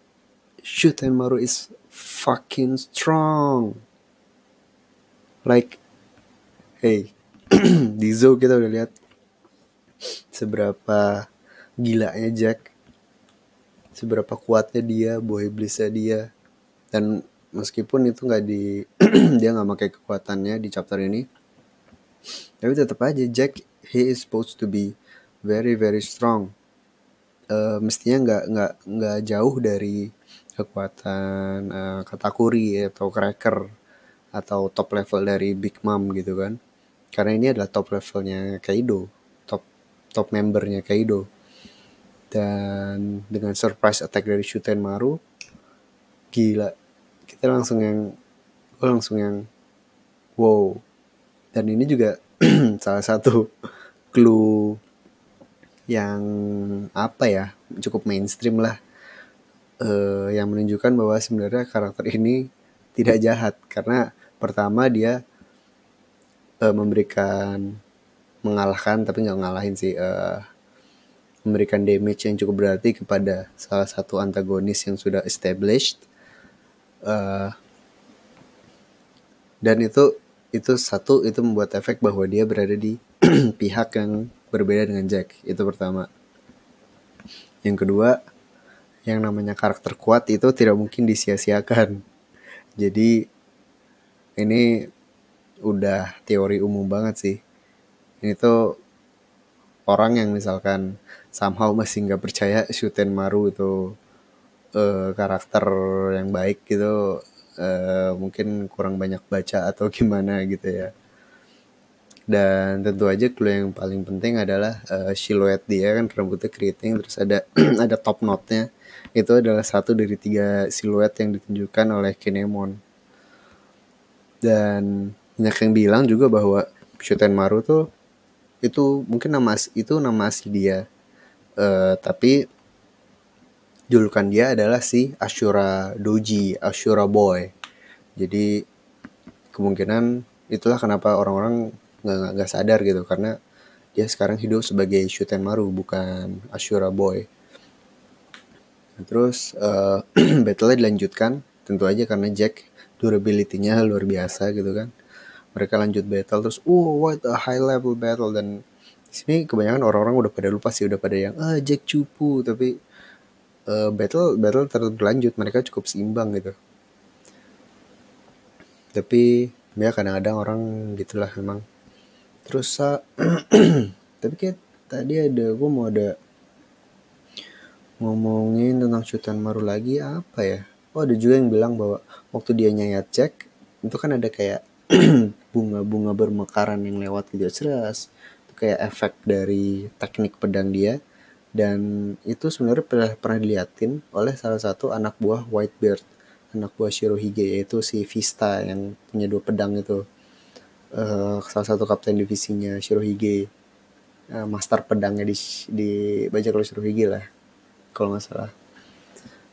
Shoot and maru is fucking strong. Like hey di zoo kita udah lihat seberapa gilanya Jack. Seberapa kuatnya dia boy iblisnya dia. Dan meskipun itu nggak di dia nggak pakai kekuatannya di chapter ini tapi tetap aja Jack he is supposed to be very very strong. Uh, mestinya nggak nggak nggak jauh dari kekuatan uh, katakuri atau cracker atau top level dari Big Mom gitu kan karena ini adalah top levelnya Kaido top top membernya Kaido. Dan dengan surprise attack dari Shuten Maru gila. Kita langsung yang gue langsung yang wow. Dan ini juga salah satu clue yang apa ya cukup mainstream lah. Uh, yang menunjukkan bahwa sebenarnya karakter ini tidak jahat. Karena pertama dia uh, memberikan mengalahkan tapi nggak ngalahin sih uh, memberikan damage yang cukup berarti kepada salah satu antagonis yang sudah established uh, dan itu itu satu itu membuat efek bahwa dia berada di pihak yang berbeda dengan Jack. Itu pertama. Yang kedua yang namanya karakter kuat itu tidak mungkin disia-siakan. Jadi ini udah teori umum banget sih. Ini tuh orang yang misalkan somehow masih nggak percaya Shuten Maru itu uh, karakter yang baik gitu uh, mungkin kurang banyak baca atau gimana gitu ya. Dan tentu aja clue yang paling penting adalah uh, siluet dia kan rambutnya keriting terus ada ada top knotnya. Itu adalah satu dari tiga siluet yang ditunjukkan oleh Kinemon. Dan banyak yang bilang juga bahwa Shuten Maru tuh itu mungkin nama itu nama asli dia uh, tapi julukan dia adalah si Ashura Doji Ashura Boy jadi kemungkinan itulah kenapa orang-orang nggak sadar gitu karena dia sekarang hidup sebagai Maru bukan Ashura Boy. Nah, terus uh, battle-nya dilanjutkan tentu aja karena Jack durability-nya luar biasa gitu kan. Mereka lanjut battle terus, oh what a high level battle. Dan sini kebanyakan orang-orang udah pada lupa sih udah pada yang ah Jack cupu tapi uh, battle battle terus berlanjut mereka cukup seimbang gitu. Tapi ya kadang-kadang orang gitulah memang. Terus uh, tapi kayak tadi ada gue mau ada ngomongin tentang cuitan Maru lagi apa ya? Oh ada juga yang bilang bahwa waktu dia nyayat cek itu kan ada kayak bunga-bunga bermekaran yang lewat gitu. Ceras itu kayak efek dari teknik pedang dia. Dan itu sebenarnya pernah pernah diliatin oleh salah satu anak buah Whitebeard anak buah Shirohige yaitu si Vista yang punya dua pedang itu. Uh, salah satu kapten divisinya Shirohige uh, master pedangnya di di bajak laut Shirohige lah kalau nggak salah.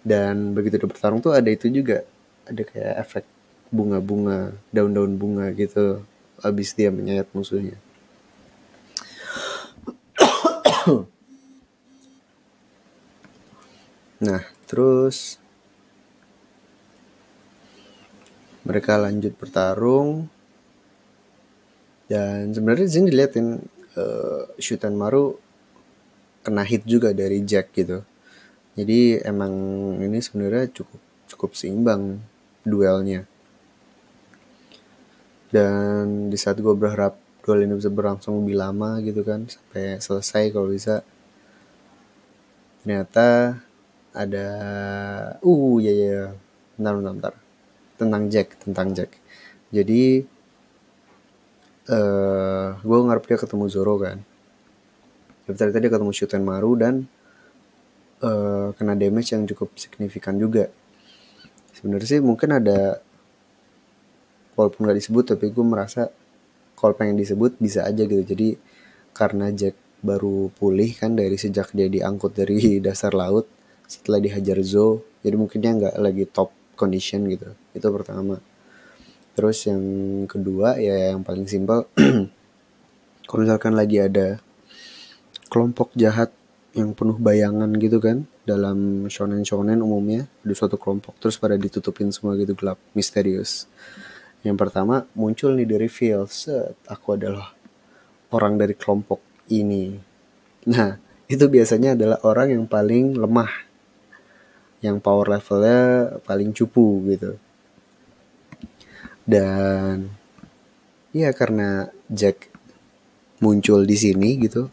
Dan begitu dia bertarung tuh ada itu juga ada kayak efek bunga-bunga daun-daun bunga gitu habis dia menyayat musuhnya. Nah terus mereka lanjut bertarung. Dan sebenarnya sini diliatin uh, Shutan Maru kena hit juga dari Jack gitu. Jadi emang ini sebenarnya cukup cukup seimbang duelnya dan di saat gue berharap duel ini bisa berlangsung lebih lama gitu kan sampai selesai kalau bisa ternyata ada uh ya ya bentar bentar, bentar. tentang Jack tentang Jack. Jadi uh, eh, gue ngarep dia ketemu Zoro kan. Tapi ternyata dia ketemu Shuten Maru dan uh, kena damage yang cukup signifikan juga. Sebenarnya sih mungkin ada walaupun gak disebut tapi gue merasa kalau pengen disebut bisa aja gitu. Jadi karena Jack baru pulih kan dari sejak dia diangkut dari dasar laut setelah dihajar Zo jadi mungkin dia nggak lagi top condition gitu. Itu pertama. Terus yang kedua ya yang paling simpel kalau misalkan lagi ada kelompok jahat yang penuh bayangan gitu kan dalam shonen shonen umumnya ada suatu kelompok terus pada ditutupin semua gitu gelap misterius yang pertama muncul nih dari reveal set aku adalah orang dari kelompok ini. Nah itu biasanya adalah orang yang paling lemah yang power levelnya paling cupu gitu. Dan ya karena Jack muncul di sini gitu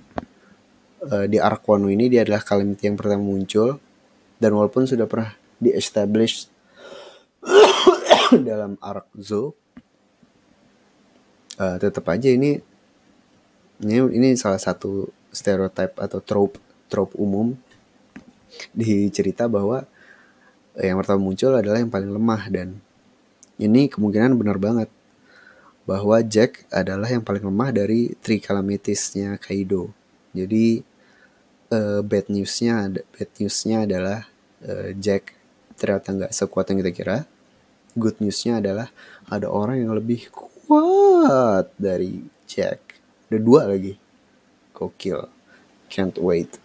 uh, di arc Wano ini dia adalah Calamity yang pertama muncul. Dan walaupun sudah pernah di establish dalam arc Zo uh, tetap aja ini ini ini salah satu stereotype atau trope trope umum di cerita bahwa yang pertama muncul adalah yang paling lemah dan ini kemungkinan benar banget bahwa Jack adalah yang paling lemah dari Three Calamitiesnya Kaido. Jadi uh, bad newsnya bad newsnya adalah uh, Jack ternyata nggak sekuat yang kita kira. Good newsnya adalah ada orang yang lebih kuat dari Jack. Ada dua lagi. Gokil. Can't wait.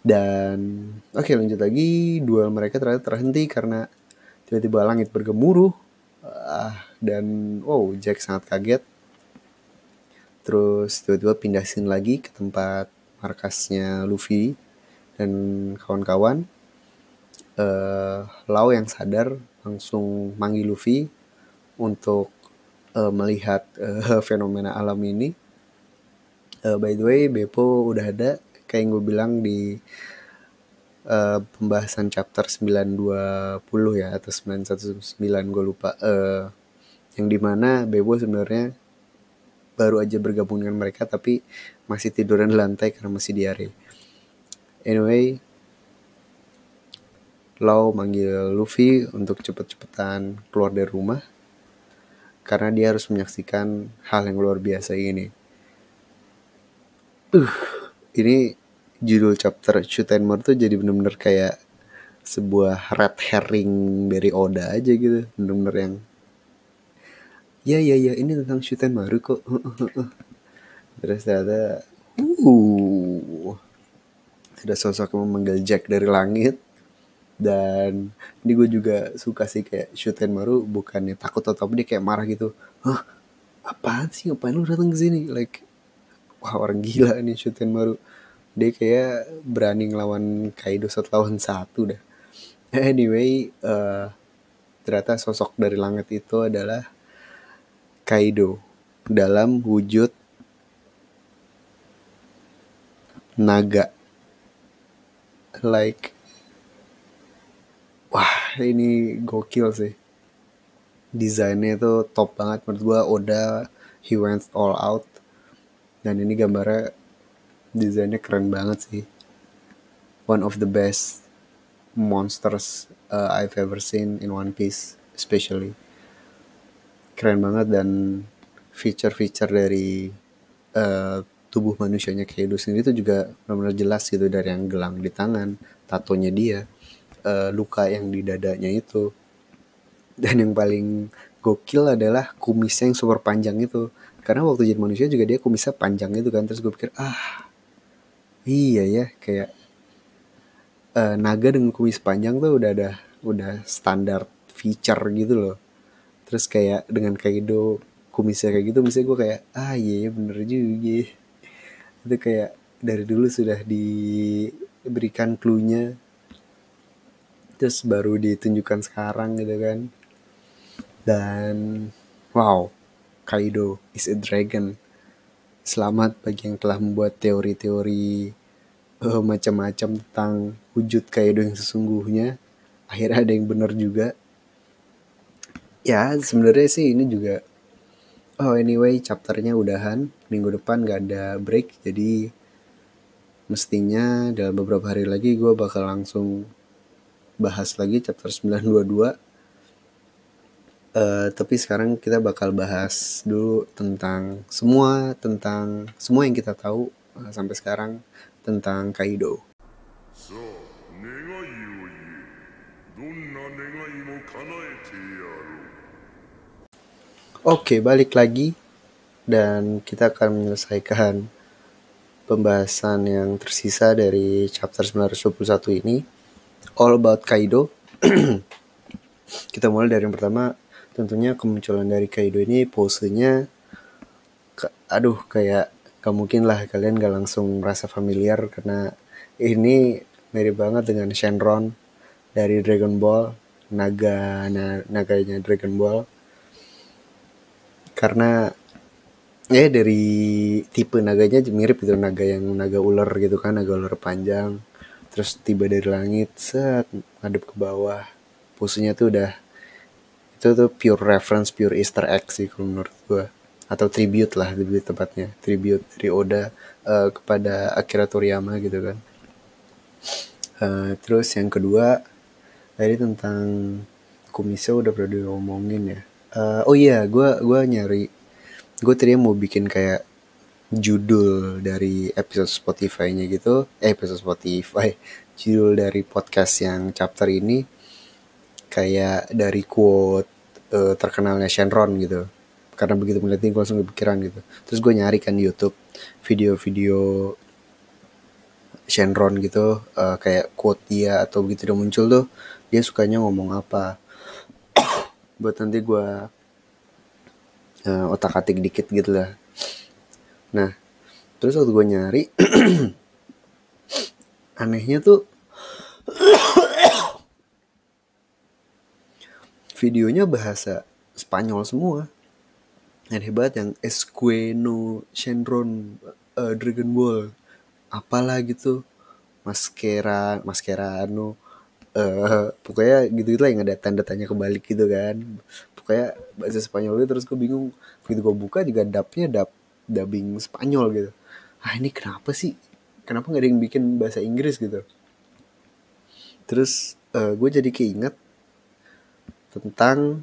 Dan oke okay, lanjut lagi duel mereka ternyata terhenti karena tiba-tiba langit bergemuruh uh, dan wow Jack sangat kaget terus tiba-tiba pindah scene lagi ke tempat markasnya Luffy dan kawan-kawan uh, Lau yang sadar langsung manggil Luffy untuk uh, melihat uh, fenomena alam ini uh, by the way Beppo udah ada kayak yang gue bilang di uh, pembahasan chapter 920 ya atau 919 gue lupa uh, yang di mana Bebo sebenarnya baru aja bergabung dengan mereka tapi masih tiduran di lantai karena masih diare. Anyway, Lau manggil Luffy untuk cepet-cepetan keluar dari rumah karena dia harus menyaksikan hal yang luar biasa ini. Uh, ini judul chapter Shutenmore tuh jadi bener-bener kayak sebuah red herring dari Oda aja gitu bener-bener yang ya ya ya ini tentang Shutenmaru kok terus ternyata uh ada sosok yang memanggil Jack dari langit dan ini gue juga suka sih kayak Shutenmaru bukannya takut atau apa dia kayak marah gitu. Hah? Apaan sih? Ngapain lu datang ke sini? Like wah orang gila nih Shutenmaru dia kayak berani ngelawan Kaido satu lawan satu dah. Anyway uh, ternyata sosok dari langit itu adalah Kaido dalam wujud naga. Like ini gokil sih. Desainnya itu top banget. Menurut gua Oda he went all out. Dan ini gambarnya desainnya keren banget sih. One of the best monsters uh, I've ever seen in One Piece especially. Keren banget dan feature-feature dari uh, tubuh manusianya Kaido sendiri itu juga benar-benar jelas gitu. Dari yang gelang di tangan, tatonya dia, uh, luka yang di dadanya itu. Dan yang paling gokil adalah kumisnya yang super panjang itu. Karena waktu jadi manusia juga dia kumisnya panjang itu kan. Terus gue pikir, ah iya ya kayak uh, naga dengan kumis panjang tuh udah ada udah standar feature gitu loh. Terus kayak dengan Kaido kumisnya kayak gitu, misalnya gue kayak, ah iya ya bener juga itu kayak dari dulu sudah diberikan clue-nya terus baru ditunjukkan sekarang gitu kan. Dan wow Kaido is a dragon. Selamat bagi yang telah membuat teori-teori uh, macam-macam tentang wujud Kaido yang sesungguhnya. Akhirnya ada yang benar juga. Ya sebenarnya sih ini juga oh anyway chapternya udahan. Minggu depan gak ada break jadi mestinya dalam beberapa hari lagi gue bakal langsung bahas lagi chapter 922 uh, eh, tapi sekarang kita bakal bahas dulu tentang semua tentang semua yang kita tahu uh, sampai sekarang tentang Kaido. Oke, balik lagi dan kita akan menyelesaikan pembahasan yang tersisa dari chapter 921 ini All About Kaido. kita mulai dari yang pertama, tentunya kemunculan dari Kaido ini posenya aduh kayak gak mungkin lah kalian gak langsung merasa familiar karena ini mirip banget dengan Shenron dari Dragon Ball, naga naganya Dragon Ball. Karena ya dari tipe naganya mirip gitu naga yang naga ular gitu kan naga ular panjang terus tiba dari langit set ngadep ke bawah. Posenya tuh udah itu tuh pure reference pure Easter egg sih kalau menurut gua. Atau tribute lah lebih tepatnya. Tribute dari Oda uh, kepada Akira Toriyama gitu kan. Uh, terus yang kedua tadi tentang Kumiso udah pernah diomongin ya. Uh, oh iya gue gua nyari gue tadi mau bikin kayak judul dari episode Spotify-nya gitu. Eh episode Spotify. Judul dari podcast yang chapter ini kayak dari quote uh, terkenalnya Shenron gitu. Karena begitu melihat ini gue langsung kepikiran gitu. Terus gue nyari kan di YouTube video-video Shenron gitu uh, kayak quote dia atau begitu dia muncul tuh dia sukanya ngomong apa. Buat nanti gue uh, otak atik dikit gitu lah nah terus waktu gue nyari anehnya tuh videonya bahasa Spanyol semua. Dan hebat yang Esqueno Shenron uh, Dragon Ball apalah gitu. Maskera maskera anu uh, pokoknya gitu gitu lah yang ada tanda tanya kebalik gitu kan. Pokoknya bahasa Spanyol itu terus gue bingung. Begitu gue buka juga dubnya dub dubbing Spanyol gitu. Ah ini kenapa sih? Kenapa nggak ada yang bikin bahasa Inggris gitu? Terus uh, gue jadi keinget tentang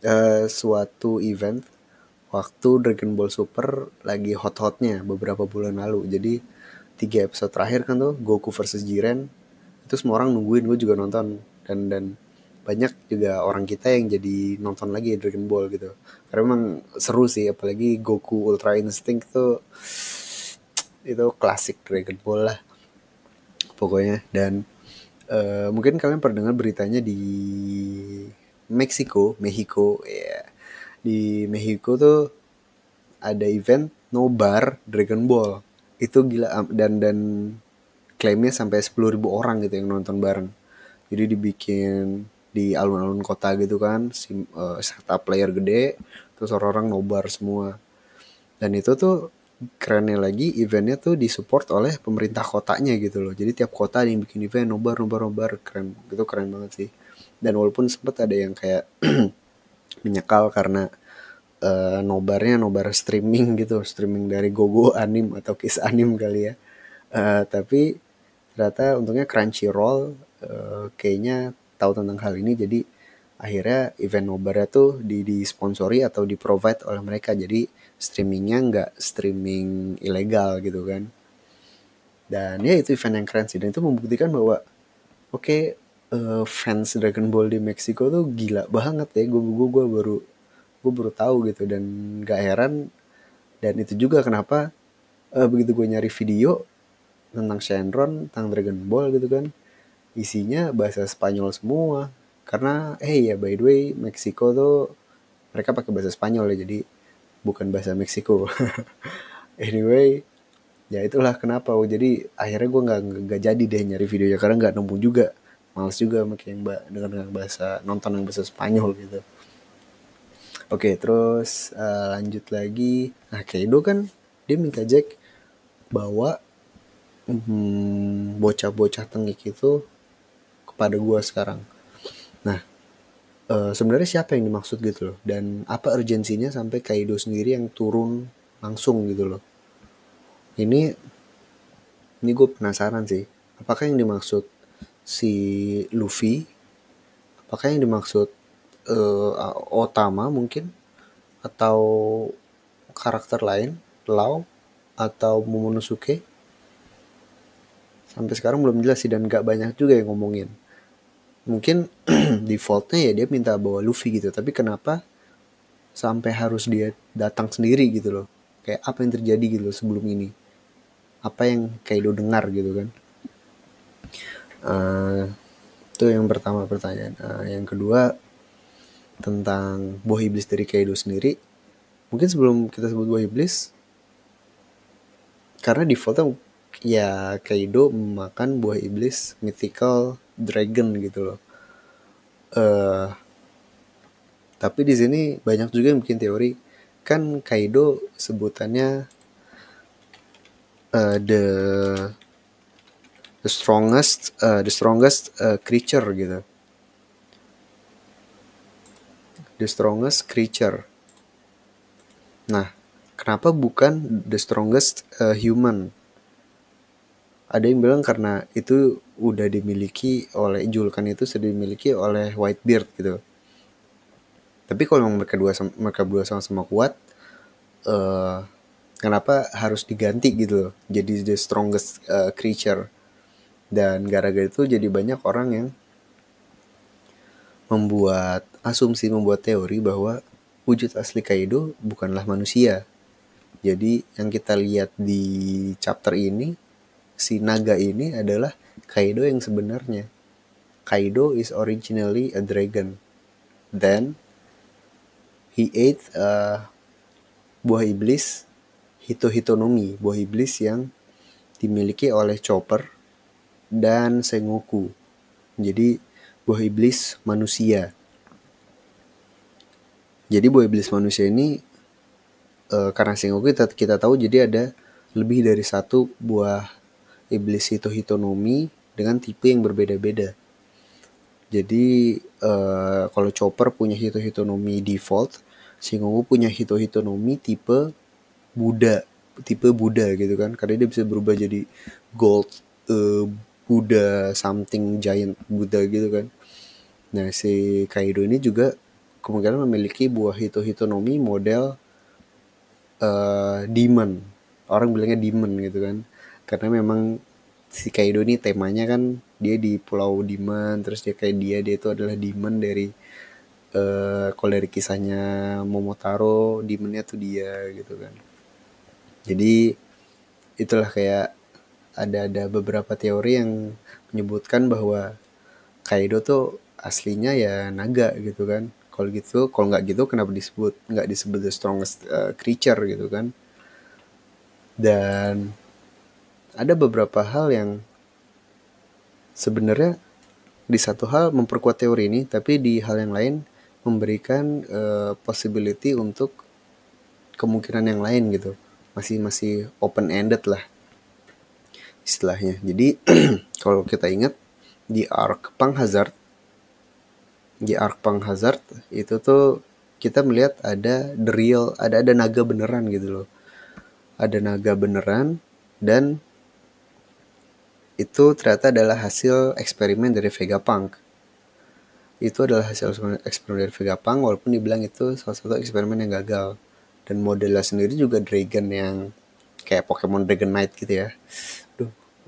uh, suatu event waktu Dragon Ball Super lagi hot-hotnya beberapa bulan lalu. Jadi tiga episode terakhir kan tuh Goku versus Jiren itu semua orang nungguin gue juga nonton. Dan dan banyak juga orang kita yang jadi nonton lagi Dragon Ball gitu. Karena memang seru sih apalagi Goku Ultra Instinct tuh itu klasik Dragon Ball lah pokoknya. Dan uh, mungkin kalian pernah dengar beritanya di Meksiko Mexico ya. Yeah. di Mexico tuh ada event nobar Dragon Ball. Itu gila dan dan klaimnya sampai 10.000 orang gitu yang nonton bareng. Jadi dibikin di alun-alun kota gitu kan si, uh, setup player gede terus orang-orang nobar semua. Dan itu tuh kerennya lagi eventnya tuh disupport oleh pemerintah kotanya gitu loh. Jadi tiap kota ada yang bikin event nobar nobar nobar keren. Gitu keren banget sih. Dan walaupun sempet ada yang kayak menyekal karena uh, nobarnya nobar streaming gitu streaming dari Gogo anim atau Kiss anim kali ya. Uh, tapi ternyata untungnya Crunchyroll uh, kayaknya tahu tentang hal ini jadi akhirnya event nobarnya tuh di disponsori atau di provide oleh mereka. Jadi streamingnya nggak streaming ilegal gitu kan. Dan ya itu event yang keren sih. Dan itu membuktikan bahwa oke okay, uh, fans Dragon Ball di Meksiko tuh gila banget ya. Gue gue gue baru gue baru tahu gitu. Dan gak heran. Dan itu juga kenapa uh, begitu gue nyari video tentang Shenron tentang Dragon Ball gitu kan isinya bahasa Spanyol semua. Karena eh ya by the way Meksiko tuh mereka pakai bahasa Spanyol ya jadi bukan bahasa Meksiko. Anyway ya itulah kenapa. Oh, jadi akhirnya gue nggak nggak jadi deh nyari videonya karena nggak nemu juga. Males juga makin yang dengan dengan bahasa nonton yang bahasa Spanyol gitu. Oke terus uh, lanjut lagi. Nah Kaido kan dia minta Jack bawa hmm, bocah-bocah tengik itu kepada gue sekarang. Nah, uh, sebenarnya siapa yang dimaksud gitu loh? Dan apa urgensinya sampai Kaido sendiri yang turun langsung gitu loh? Ini, ini gue penasaran sih. Apakah yang dimaksud si Luffy? Apakah yang dimaksud uh, Otama mungkin? Atau karakter lain? Lau? Atau Momonosuke? sampai sekarang belum jelas sih dan gak banyak juga yang ngomongin mungkin defaultnya ya dia minta bawa Luffy gitu. Tapi kenapa sampai harus dia datang sendiri gitu loh? Kayak apa yang terjadi gitu loh sebelum ini? Apa yang Kaido dengar gitu kan? Uh, itu yang pertama pertanyaan. Uh, yang kedua tentang buah iblis dari Kaido sendiri. Mungkin sebelum kita sebut buah iblis karena defaultnya ya Kaido memakan buah iblis mythical dragon gitu loh. Uh, tapi di sini banyak juga yang bikin teori kan Kaido sebutannya uh, the the strongest uh, the strongest uh, creature gitu. The strongest creature. Nah, kenapa bukan the strongest uh, human? ada yang bilang karena itu udah dimiliki oleh julukan itu sudah dimiliki oleh Whitebeard gitu. Tapi kalau memang mereka dua mereka dua sama-sama kuat uh, kenapa harus diganti gitu loh? Jadi the strongest uh, creature. Dan gara-gara itu jadi banyak orang yang membuat asumsi membuat teori bahwa wujud asli Kaido bukanlah manusia. Jadi yang kita lihat di chapter ini si naga ini adalah Kaido yang sebenarnya. Kaido is originally a dragon. Then he ate uh, buah iblis Hito Hitonomi, buah iblis yang dimiliki oleh Chopper dan Sengoku. Jadi buah iblis manusia. Jadi buah iblis manusia ini uh, karena Sengoku kita, kita tahu jadi ada lebih dari satu buah iblis itu hitonomi dengan tipe yang berbeda-beda. Jadi uh, kalau chopper punya hito hitonomi default, Shingoku punya hito hitonomi tipe Buddha, tipe Buddha gitu kan. Karena dia bisa berubah jadi gold uh, Buddha something giant Buddha gitu kan. Nah si Kaido ini juga kemungkinan memiliki buah hito hitonomi model uh, demon. Orang bilangnya demon gitu kan karena memang si Kaido ini temanya kan dia di Pulau Demon terus dia kayak dia dia itu adalah demon dari uh, kalau dari kisahnya Momotaro demonnya tuh dia gitu kan. Jadi itulah kayak ada ada beberapa teori yang menyebutkan bahwa Kaido tuh aslinya ya naga gitu kan. Kalau gitu kalau nggak gitu kenapa disebut nggak disebut the strongest uh, creature gitu kan. Dan ada beberapa hal yang sebenarnya di satu hal memperkuat teori ini tapi di hal yang lain memberikan uh, possibility untuk kemungkinan yang lain gitu. Masih masih open ended lah istilahnya. Jadi kalau kita ingat di arc Pang Hazard di arc Pang Hazard itu tuh kita melihat ada the real ada ada naga beneran gitu loh. Ada naga beneran dan itu ternyata adalah hasil eksperimen dari Vegapunk. Itu adalah hasil eksperimen dari Vegapunk walaupun dibilang itu salah satu eksperimen yang gagal. Dan modelnya sendiri juga dragon yang kayak Pokemon Dragon Knight gitu ya.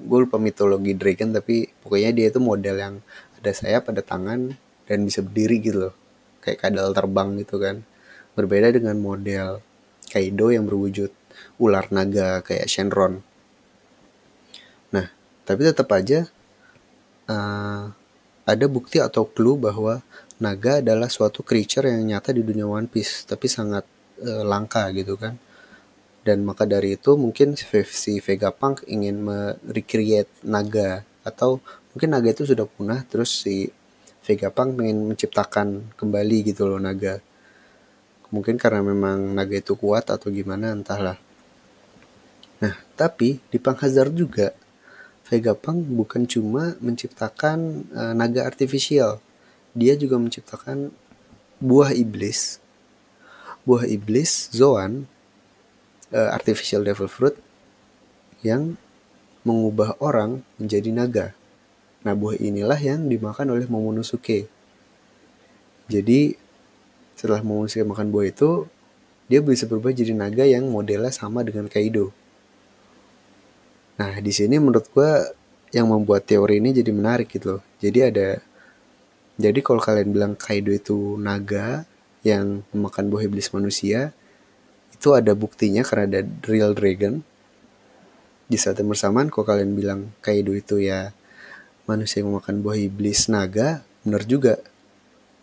Gue lupa mitologi dragon tapi pokoknya dia itu model yang ada sayap ada tangan dan bisa berdiri gitu loh. Kayak kadal terbang gitu kan. Berbeda dengan model Kaido yang berwujud ular naga kayak Shenron tapi tetap aja uh, ada bukti atau clue bahwa naga adalah suatu creature yang nyata di dunia One Piece tapi sangat uh, langka gitu kan. Dan maka dari itu mungkin si Vegapunk ingin merecreate naga atau mungkin naga itu sudah punah terus si Vegapunk ingin menciptakan kembali gitu loh naga. Mungkin karena memang naga itu kuat atau gimana entahlah. Nah tapi di Punk Hazard juga Vegapunk bukan cuma menciptakan uh, naga artifisial dia juga menciptakan buah iblis buah iblis Zoan uh, artificial devil fruit yang mengubah orang menjadi naga. Nah, buah inilah yang dimakan oleh Momonosuke. Jadi, setelah Momonosuke makan buah itu, dia bisa berubah jadi naga yang modelnya sama dengan Kaido. Nah, di sini menurut gua yang membuat teori ini jadi menarik gitu loh. Jadi ada jadi kalau kalian bilang Kaido itu naga yang memakan buah iblis manusia, itu ada buktinya karena ada real dragon. Di saat yang bersamaan kok kalian bilang Kaido itu ya manusia yang memakan buah iblis naga benar juga.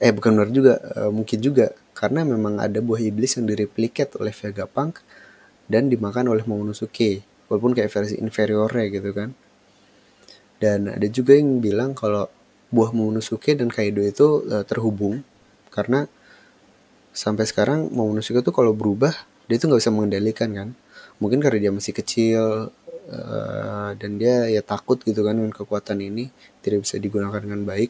Eh bukan benar juga e, mungkin juga. Karena memang ada buah iblis yang direplikat oleh Vegapunk dan dimakan oleh Momonosuke walaupun kayak versi inferiornya gitu kan. Dan ada juga yang bilang kalau buah Momonosuke dan Kaido itu e, terhubung karena sampai sekarang Momonosuke tuh kalau berubah dia tuh nggak bisa mengendalikan kan. Mungkin karena dia masih kecil uh, dan dia ya takut gitu kan dengan kekuatan ini tidak bisa digunakan dengan baik.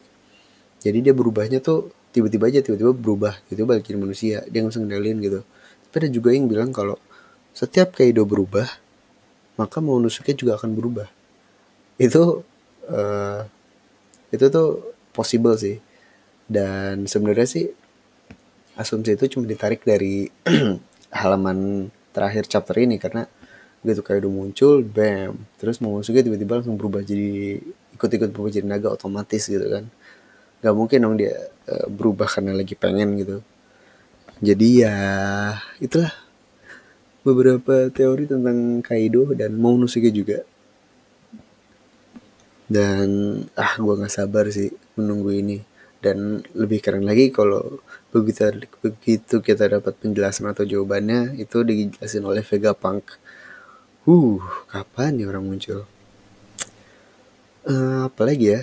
Jadi dia berubahnya tuh tiba-tiba aja tiba-tiba berubah gitu balik jadi manusia dia nggak bisa ngendalin gitu. Tapi ada juga yang bilang kalau setiap Kaido berubah maka Momonosuke juga akan berubah. Itu uh, itu tuh possible sih. Dan sebenarnya sih asumsi itu cuma ditarik dari halaman terakhir chapter ini karena gitu kayak udah muncul bam terus mau masuknya tiba-tiba langsung berubah jadi ikut-ikut berubah jadi naga otomatis gitu kan. Nggak mungkin dong dia uh, berubah karena lagi pengen gitu. Jadi ya itulah beberapa teori tentang Kaido dan Momonosuke juga dan ah gue nggak sabar sih menunggu ini dan lebih keren lagi kalau begitu begitu kita dapat penjelasan atau jawabannya itu dijelasin oleh Vegapunk. Uh, kapan nih orang muncul? Uh, apa lagi ya?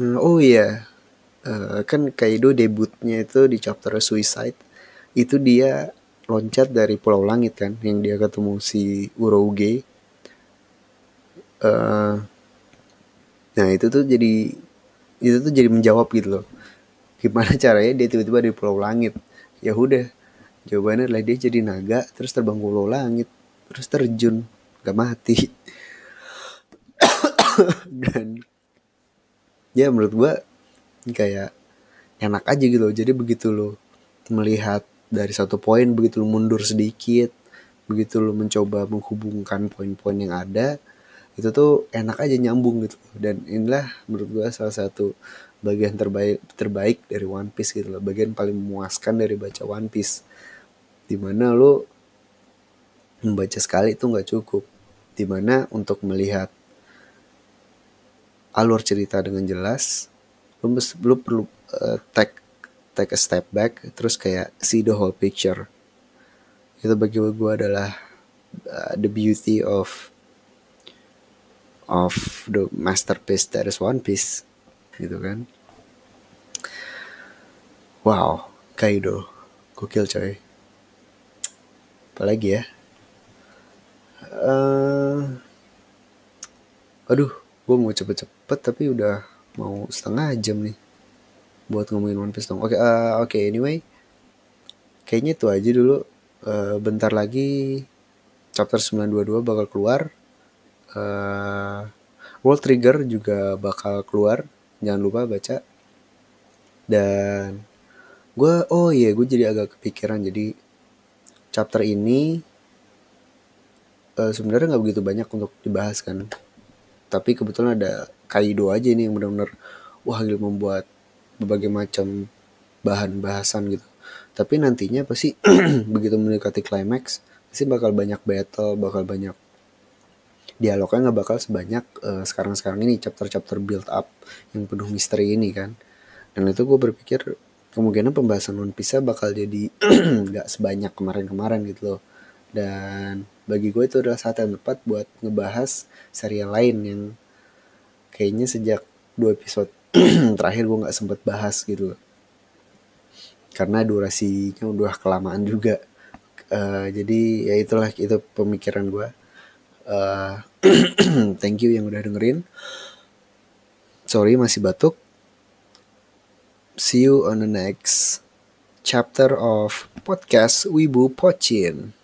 Uh, oh iya, uh, kan Kaido debutnya itu di chapter Suicide. Itu dia loncat dari Pulau Langit kan, yang dia ketemu si Urouge. Uh, nah itu tuh jadi itu tuh jadi menjawab gitu loh. Gimana caranya dia tiba-tiba di pulau langit? Ya udah jawabannya adalah dia jadi naga terus terbang pulau langit terus terjun gak mati. Dan ya menurut gua kayak enak aja gitu loh. Jadi begitu lo melihat dari satu poin begitu lo mundur sedikit begitu lo mencoba menghubungkan poin-poin yang ada itu tuh enak aja nyambung gitu. Dan inilah menurut gue salah satu bagian terbaik terbaik dari One Piece gitu loh. Bagian paling memuaskan dari baca One Piece. Di mana lo membaca sekali itu nggak cukup. Di mana untuk melihat alur cerita dengan jelas lu, lu perlu uh, take take a step back terus kayak see the whole picture. Itu bagi gue adalah uh, the beauty of of the masterpiece that is One Piece gitu kan. Wow Kaido gokil coy. Apalagi ya? Uh, aduh gue mau cepet-cepet tapi udah mau setengah jam nih buat ngomongin One Piece dong. Oke okay, uh, oke okay, anyway kayaknya itu aja dulu. Uh, bentar lagi chapter 922 bakal keluar. Uh, World Trigger juga bakal keluar. Jangan lupa baca. Dan gue oh iya gue jadi agak kepikiran. Jadi chapter ini uh, sebenarnya nggak begitu banyak untuk dibahas kan. Tapi kebetulan ada Kaido aja ini yang benar-benar wah gila membuat berbagai macam bahan bahasan gitu. Tapi nantinya pasti begitu mendekati climax pasti bakal banyak battle bakal banyak dialognya nggak bakal sebanyak uh, sekarang-sekarang ini chapter-chapter build up yang penuh misteri ini kan. Dan itu gue berpikir kemungkinan pembahasan One Piece bakal jadi nggak sebanyak kemarin-kemarin gitu loh. Dan bagi gue itu adalah saat yang tepat buat ngebahas serial lain yang kayaknya sejak dua episode terakhir gue nggak sempet bahas gitu loh. Karena durasinya udah kelamaan juga. Uh, jadi ya itulah itu pemikiran gue uh, thank you yang udah dengerin. Sorry masih batuk. See you on the next chapter of podcast Wibu Pochin.